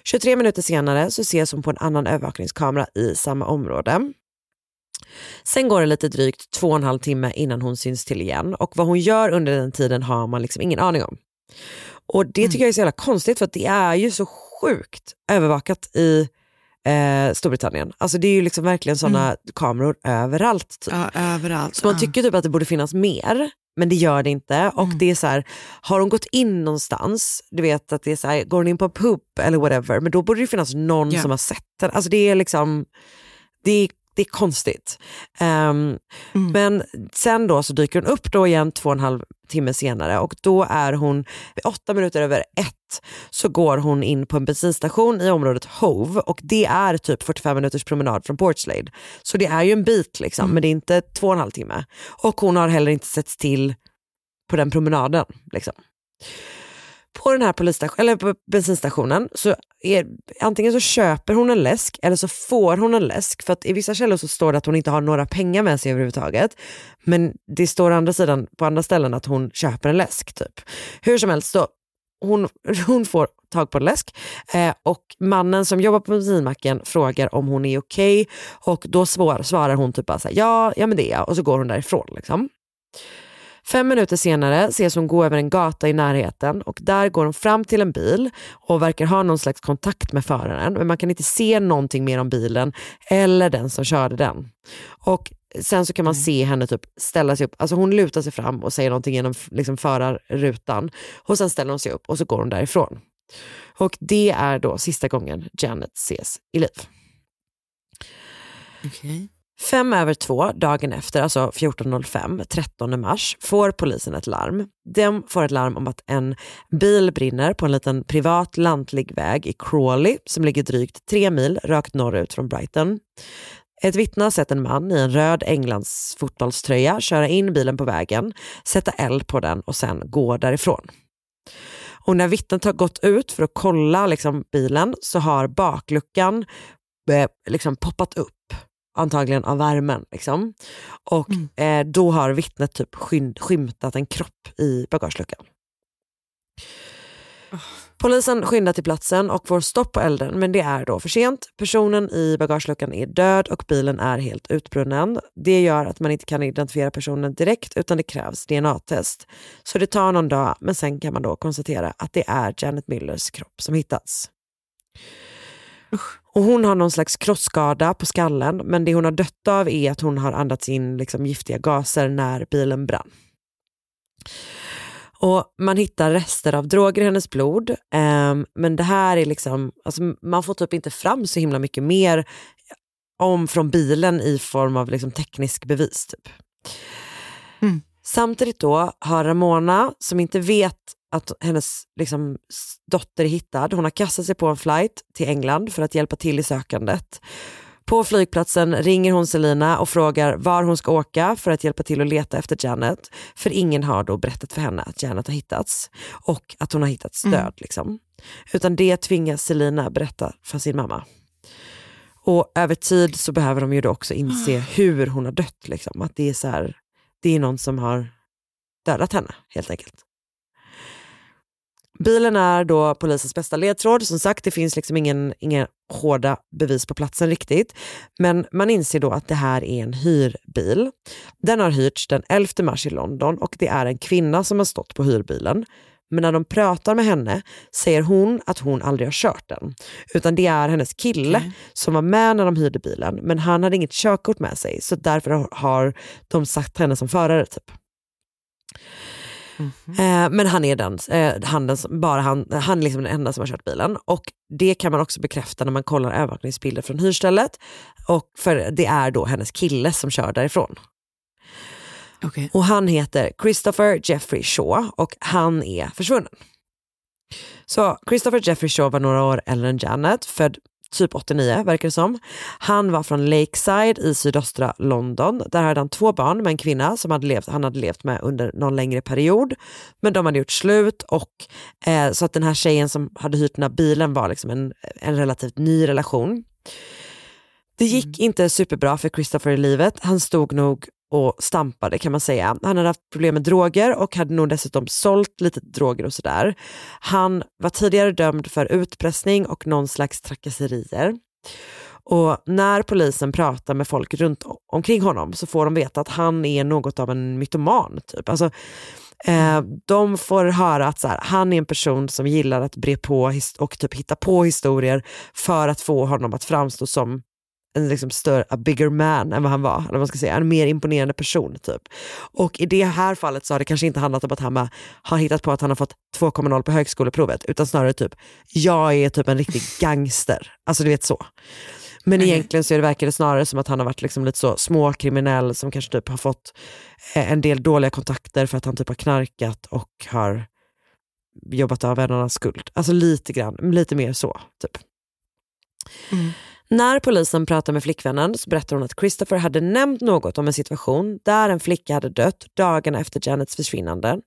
23 minuter senare så ses hon på en annan övervakningskamera i samma område. Sen går det lite drygt två och en halv timme innan hon syns till igen och vad hon gör under den tiden har man liksom ingen aning om. Och det tycker jag är så jävla konstigt för det är ju så sjukt övervakat i eh, Storbritannien. Alltså det är ju liksom verkligen sådana kameror överallt. Typ. Ja, överallt. Så man ja. tycker typ att det borde finnas mer, men det gör det inte. Och det är så här, har hon gått in någonstans, du vet att det är så här, går hon in på en pub eller whatever, men då borde det finnas någon Ja. som har sett den. Alltså det är liksom, det är, det är konstigt. Ehm, Men sen då så dyker hon upp då igen två och en halv timme senare och då är hon, åtta minuter över ett så går hon in på en bensinstation i området Hove och det är typ 45 minuters promenad från Portslade. Så det är ju en bit liksom, men det är inte två och en halv timme. Och hon har heller inte setts till på den promenaden. Liksom. På den här polisstation, eller på bensinstationen så är, antingen så köper hon en läsk eller så får hon en läsk. För att i vissa källor så står det att hon inte har några pengar med sig överhuvudtaget. Men det står å andra sidan på andra ställen att hon köper en läsk. typ. Hur som helst, så hon, hon får tag på en läsk eh, och mannen som jobbar på bensinmacken frågar om hon är okej och då svår, svarar hon typ bara så här, ja, ja men det är jag och så går hon därifrån. Liksom. Fem minuter senare ses hon gå över en gata i närheten och där går hon fram till en bil och verkar ha någon slags kontakt med föraren men man kan inte se någonting mer om bilen eller den som körde den. Och Sen så kan man se henne typ ställa sig upp, alltså hon lutar sig fram och säger någonting genom liksom förarrutan och sen ställer hon sig upp och så går hon därifrån. Och det är då sista gången Janet ses i liv. Okej. Fem över två dagen efter, alltså 14.05, 13 mars, får polisen ett larm. De får ett larm om att en bil brinner på en liten privat lantlig väg i Crawley som ligger drygt tre mil rakt norrut från Brighton. Ett vittne har sett en man i en röd Englands fotbollströja köra in bilen på vägen, sätta eld på den och sen gå därifrån. Och när vittnet har gått ut för att kolla liksom, bilen så har bakluckan eh, liksom, poppat upp antagligen av värmen. Liksom. Och eh, då har vittnet typ skym- skymtat en kropp i bagageluckan. Polisen skyndar till platsen och får stopp på elden men det är då för sent. Personen i bagageluckan är död och bilen är helt utbrunnen. Det gör att man inte kan identifiera personen direkt utan det krävs DNA-test. Så det tar någon dag men sen kan man då konstatera att det är Janet Millers kropp som hittats. Och hon har någon slags krossskada på skallen men det hon har dött av är att hon har andats in liksom giftiga gaser när bilen brann. Och Man hittar rester av droger i hennes blod ehm, men det här är liksom, alltså man får typ inte fram så himla mycket mer om från bilen i form av liksom teknisk bevis. Typ. Samtidigt då har Ramona, som inte vet att hennes liksom, dotter är hittad, hon har kastat sig på en flight till England för att hjälpa till i sökandet. På flygplatsen ringer hon Selina och frågar var hon ska åka för att hjälpa till att leta efter Janet. För ingen har då berättat för henne att Janet har hittats och att hon har hittats död. Liksom. Utan det tvingas Selina berätta för sin mamma. Och över tid så behöver de ju då också inse hur hon har dött. Liksom. Att det är, så här, det är någon som har dödat henne helt enkelt. Bilen är då polisens bästa ledtråd. Som sagt, det finns liksom ingen, inga hårda bevis på platsen riktigt. Men man inser då att det här är en hyrbil. Den har hyrts den 11 mars i London och det är en kvinna som har stått på hyrbilen. Men när de pratar med henne säger hon att hon aldrig har kört den. Utan det är hennes kille som var med när de hyrde bilen men han hade inget körkort med sig så därför har de satt henne som förare. typ. Eh, men han är den, eh, han, den som, bara han, han är liksom den enda som har kört bilen. Och det kan man också bekräfta när man kollar övervakningsbilder från hyrstället. Och för det är då hennes kille som kör därifrån. Okay. Och han heter Christopher Jeffrey Shaw och han är försvunnen. Så Christopher Jeffrey Shaw var några år äldre än Janet, född typ 89 verkar det som. Han var från Lakeside i sydöstra London. Där hade han två barn med en kvinna som hade levt, han hade levt med under någon längre period. Men de hade gjort slut och eh, så att den här tjejen som hade hyrt den här bilen var liksom en, en relativt ny relation. Det gick inte superbra för Christopher i livet. Han stod nog och stampade kan man säga. Han hade haft problem med droger och hade nog dessutom sålt lite droger och sådär. Han var tidigare dömd för utpressning och någon slags trakasserier. Och när polisen pratar med folk runt omkring honom så får de veta att han är något av en mytoman. Typ. Alltså, eh, de får höra att så här, han är en person som gillar att bre på och typ hitta på historier för att få honom att framstå som en liksom större, a bigger man än vad han var, eller man ska säga, en mer imponerande person. typ. Och i det här fallet så har det kanske inte handlat om att han bara har hittat på att han har fått 2,0 på högskoleprovet, utan snarare typ, jag är typ en riktig gangster. Alltså du vet så. Men Mm. egentligen så är det, verkar det snarare som att han har varit liksom lite så småkriminell som kanske typ har fått eh, en del dåliga kontakter för att han typ har knarkat och har jobbat av en annan skuld. Alltså lite grann, lite mer så. typ. När polisen pratar med flickvännen så berättar hon att Christopher hade nämnt något om en situation där en flicka hade dött dagarna efter Janets försvinnande.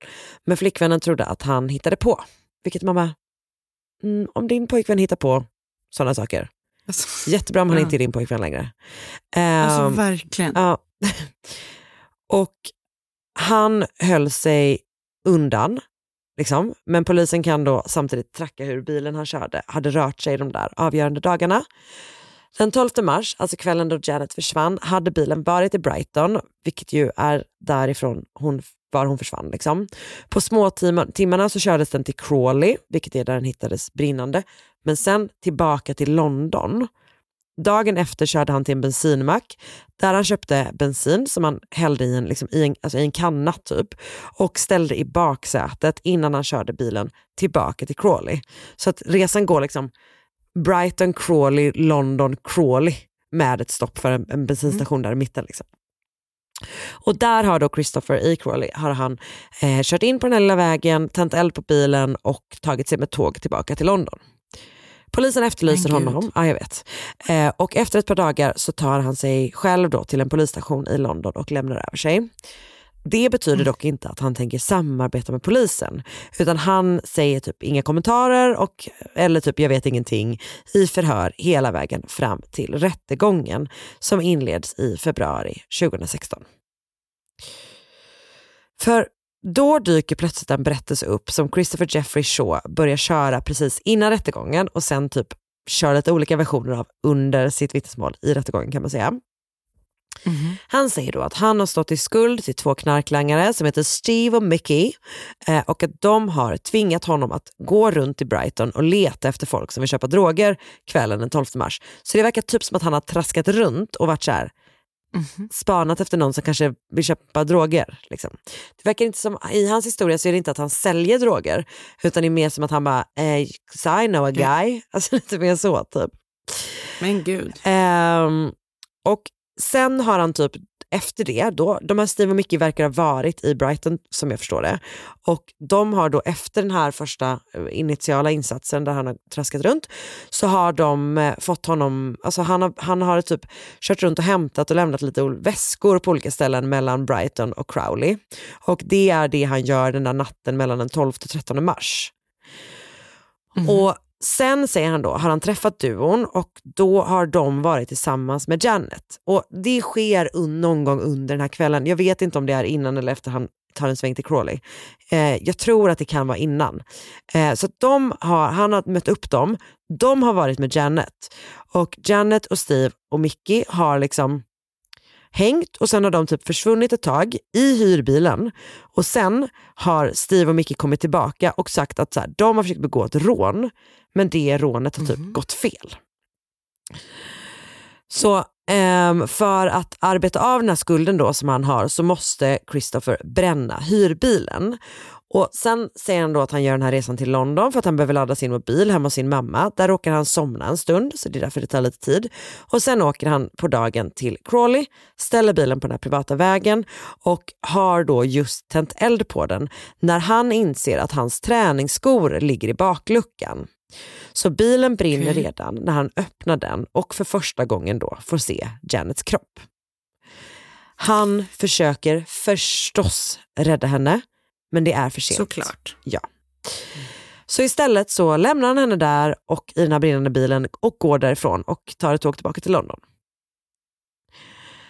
Men flickvännen trodde att han hittade på. Vilket man bara, mm, om din pojkvän hittar på sådana saker, jättebra om han ja. inte är din pojkvän längre. Alltså Ehm, verkligen. Ja. Och han höll sig undan, liksom. men polisen kan då samtidigt tracka hur bilen han körde hade rört sig de där avgörande dagarna. Den 12 mars, alltså kvällen då Janet försvann, hade bilen varit i Brighton, vilket ju är därifrån hon, var hon försvann. Liksom. På småtimmarna så kördes den till Crawley, vilket är där den hittades brinnande, men sen tillbaka till London. Dagen efter körde han till en bensinmack där han köpte bensin som han hällde i en, liksom, i en, alltså i en kanna typ och ställde i baksätet innan han körde bilen tillbaka till Crawley. Så att resan går liksom Brighton, Crawley, London, Crawley med ett stopp för en, en bensinstation där i mitten. Liksom. Och där har då Christopher i Crawley har han eh, kört in på den här lilla vägen, tänt eld på bilen och tagit sig med tåg tillbaka till London. Polisen efterlyser Men honom, ja jag vet. Eh, och efter ett par dagar så tar han sig själv då till en polisstation i London och lämnar över sig. Det betyder dock inte att han tänker samarbeta med polisen, utan han säger typ inga kommentarer och, eller typ jag vet ingenting i förhör hela vägen fram till rättegången som inleds i februari 2016. För då dyker plötsligt en berättelse upp som Christopher Jeffrey Shaw börjar köra precis innan rättegången och sen typ kör lite olika versioner av under sitt vittnesmål i rättegången kan man säga. Han säger då att han har stått i skuld till två knarklangare som heter Steve och Mickey eh, och att de har tvingat honom att gå runt i Brighton och leta efter folk som vill köpa droger kvällen den 12 mars. Så det verkar typ som att han har traskat runt och varit så här spanat efter någon som kanske vill köpa droger. Liksom. Det verkar inte som, I hans historia så är det inte att han säljer droger utan det är mer som att han bara, eh, I know a guy. Alltså lite mer så typ. Men gud. Ehm, och sen har han typ efter det, då, de här Steve och Mickey verkar ha varit i Brighton som jag förstår det. Och de har då efter den här första eh, initiala insatsen där han har traskat runt så har de eh, fått honom, alltså han har, han har typ kört runt och hämtat och lämnat lite väskor på olika ställen mellan Brighton och Crowley. Och det är det han gör den där natten mellan den 12 och 13 mars. Och Sen säger han då, har han träffat duon och då har de varit tillsammans med Janet. Och det sker un- någon gång under den här kvällen. Jag vet inte om det är innan eller efter han tar en sväng till Crawley. Eh, jag tror att det kan vara innan. Eh, så att de har, han har mött upp dem, de har varit med Janet. Och Janet och Steve och Mickey har liksom hängt och sen har de typ försvunnit ett tag i hyrbilen och sen har Steve och Mickey kommit tillbaka och sagt att så här, de har försökt begå ett rån men det rånet har typ gått fel. Så ehm, för att arbeta av den här skulden då som han har så måste Christopher bränna hyrbilen. Och Sen säger han då att han gör den här resan till London för att han behöver ladda sin mobil hemma hos sin mamma. Där råkar han somna en stund så det är därför det tar lite tid. Och Sen åker han på dagen till Crawley, ställer bilen på den här privata vägen och har då just tänt eld på den när han inser att hans träningsskor ligger i bakluckan. Så bilen brinner Okej. redan när han öppnar den och för första gången då får se Janets kropp. Han försöker förstås rädda henne, men det är för sent. Såklart. Ja. Så istället så lämnar han henne där och i den här brinnande bilen och går därifrån och tar ett tåg tillbaka till London.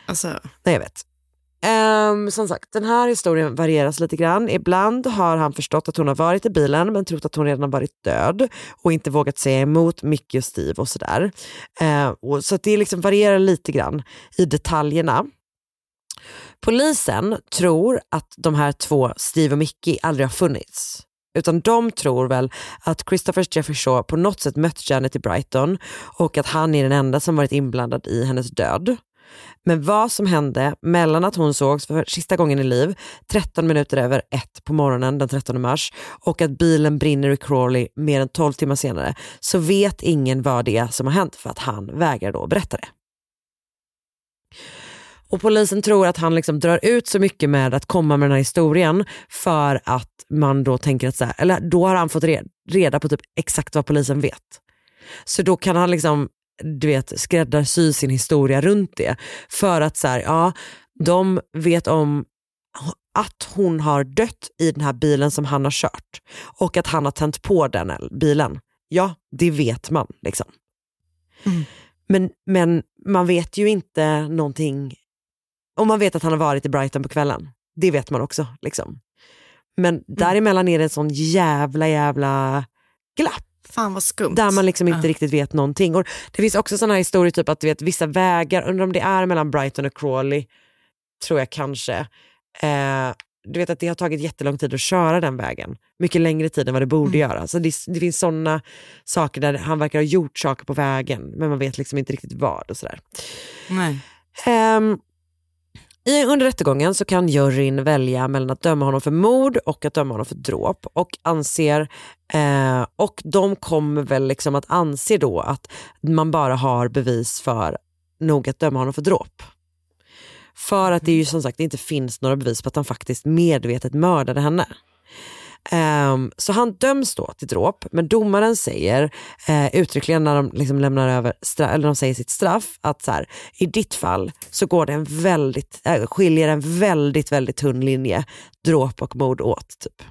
Alltså, Nej, jag vet. Ehm, som sagt, den här historien varieras lite grann. Ibland har han förstått att hon har varit i bilen men trott att hon redan har varit död och inte vågat säga emot Mickey och Steve och sådär. Ehm, och så det liksom varierar lite grann i detaljerna. Polisen tror att de här två, Steve och Mickey, aldrig har funnits. Utan de tror väl att Christopher Jeffrey Shaw på något sätt mött Janet i Brighton och att han är den enda som varit inblandad i hennes död. Men vad som hände mellan att hon sågs för sista gången i liv 13 minuter över ett på morgonen den 13 mars och att bilen brinner i Crawley mer än 12 timmar senare så vet ingen vad det är som har hänt för att han vägrar då berätta det. Och polisen tror att han liksom drar ut så mycket med att komma med den här historien för att man då tänker att så här, eller då har han fått re- reda på typ exakt vad polisen vet. Så då kan han liksom du vet, skräddarsy sin historia runt det. För att så här, ja, de vet om att hon har dött i den här bilen som han har kört och att han har tänt på den bilen. Ja, det vet man. liksom. Men, men man vet ju inte någonting och man vet att han har varit i Brighton på kvällen. Det vet man också. Liksom. Men däremellan är det en sån jävla jävla glapp. fan vad skumt. Där man liksom inte Ja. riktigt vet någonting. Och det finns också såna här historier, typ att du vet, vissa vägar, undrar om det är mellan Brighton och Crawley, tror jag kanske. Eh, du vet att det har tagit jättelång tid att köra den vägen. Mycket längre tid än vad det borde Mm. göra. Så det, det finns såna saker där han verkar ha gjort saker på vägen, men man vet liksom inte riktigt vad och sådär. Nej. Ehm, i, under rättegången så kan juryn välja mellan att döma honom för mord och att döma honom för dråp och anser eh, och de kommer väl liksom att anse då att man bara har bevis för nog att döma honom för dråp. För att det ju som sagt inte finns några bevis på att han faktiskt medvetet mördade henne. Um, så han döms då till dråp, men domaren säger uh, uttryckligen när de liksom lämnar över stra- eller de säger sitt straff att så här, i ditt fall så går det en väldigt, äh, skiljer en väldigt, väldigt tunn linje dråp och mord åt. Typ.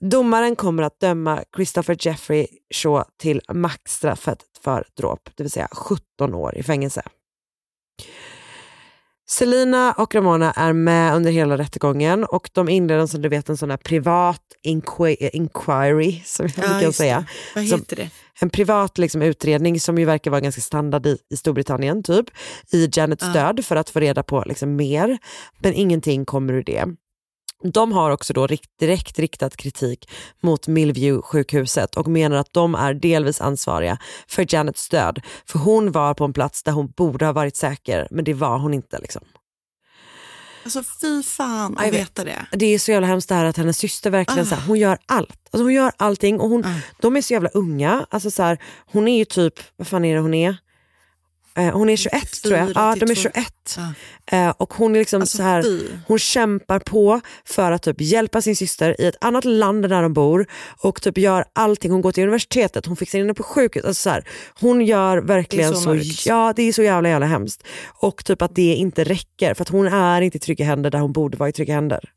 Domaren kommer att döma Christopher Jeffrey Shaw till maxstraffet för dråp, det vill säga 17 år i fängelse. Selina och Ramona är med under hela rättegången och de inleder som du vet en sån här privat inqui- inquiry, som vi Ja, kan säga. Vad Som- heter det? En privat liksom, utredning som ju verkar vara ganska standard i, i Storbritannien, typ, i Janets Ja. död för att få reda på liksom, mer. Men ingenting kommer ur det. De har också då direkt riktat kritik mot Millview-sjukhuset och menar att de är delvis ansvariga för Janets död. För hon var på en plats där hon borde ha varit säker, men det var hon inte. Liksom. Alltså fy fan att vet. veta det. Det är så jävla hemskt det här att hennes syster verkligen Ah. så här, hon gör allt. Alltså hon gör allting och hon, de är så jävla unga. Alltså så här, hon är ju typ, vad fan är det hon är? Eh, hon är 21 tror jag. Ja, de är 92. 21. Eh, och hon är liksom Alltså, så här, hon kämpar på för att typ hjälpa sin syster i ett annat land där de bor och typ gör allting. Hon går till universitetet, hon fixar in henne på sjukhus. Alltså så här, hon gör verkligen så så, ja det är så jävla jävla hemskt. Och typ att det inte räcker för att hon är inte i trygga händer där hon borde vara i trygga händer.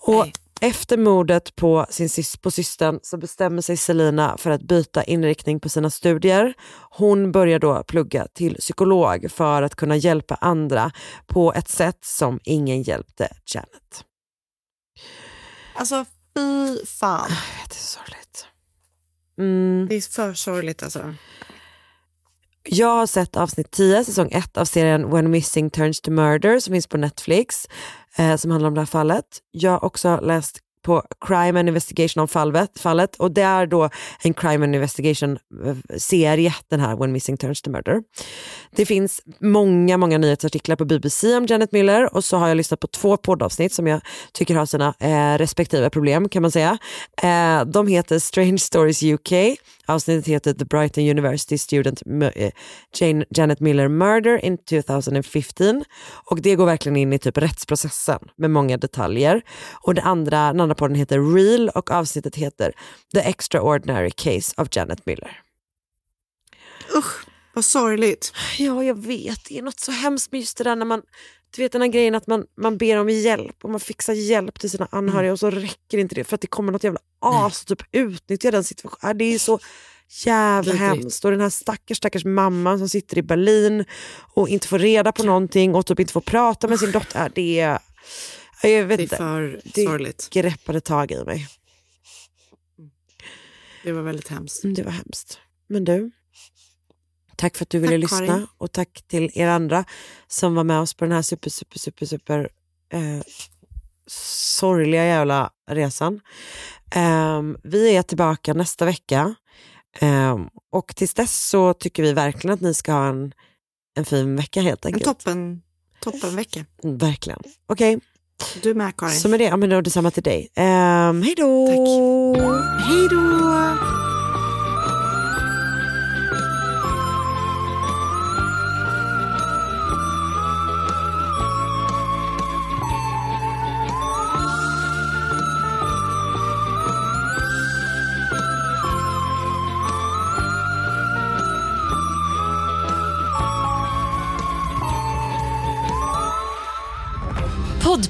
Och Efter mordet på, sin, på systern så bestämmer sig Selina för att byta inriktning på sina studier. Hon börjar då plugga till psykolog för att kunna hjälpa andra på ett sätt som ingen hjälpte Janet. Alltså fy fan. Det är sorgligt. Mm. Det är för sorgligt alltså. Jag har sett avsnitt 10, säsong 1 av serien When Missing Turns to Murder som finns på Netflix, eh, som handlar om det här fallet. Jag har också läst på Crime and Investigation om fallet, fallet och det är då en Crime and Investigation-serie, eh, den här When Missing Turns to Murder. Det finns många, många nyhetsartiklar på BBC om Janet Miller och så har jag lyssnat på två poddavsnitt som jag tycker har sina eh, respektive problem kan man säga. Eh, de heter Strange Stories UK, avsnittet heter The Brighton University Student eh, Jane, Janet Miller Murder in 2015 och det går verkligen in i typ rättsprocessen med många detaljer. Och det andra, den andra podden heter Real och avsnittet heter The Extraordinary Case of Janet Miller. Usch, vad sorgligt. Ja, jag vet. Det är något så hemskt med just det där när man, du vet den här grejen att man, man ber om hjälp och man fixar hjälp till sina anhöriga och så räcker inte det för att det kommer något jävla as och typ utnyttjar den situationen. Det är så jävla hemskt. Och den här stackars stackars mamman som sitter i Berlin och inte får reda på någonting och typ inte får prata med sin dotter. Äh, Det är, jag vet Det är för Det sorgligt. greppade tag i mig. Det var väldigt hemskt. Mm, Det var hemskt. Men du, tack för att du ville Tack, lyssna Karin. och tack till er andra som var med oss på den här super, super, super, super eh, sorgliga jävla resan. Ehm, vi är tillbaka nästa vecka Ehm, och tills dess så tycker vi verkligen att ni ska ha en, en fin vecka helt En enkelt. toppen, toppenvecka. Mm, Verkligen. Okej, Du med Karin. så med det, ja, men då detsamma till dig. Um, hej då! Hej då!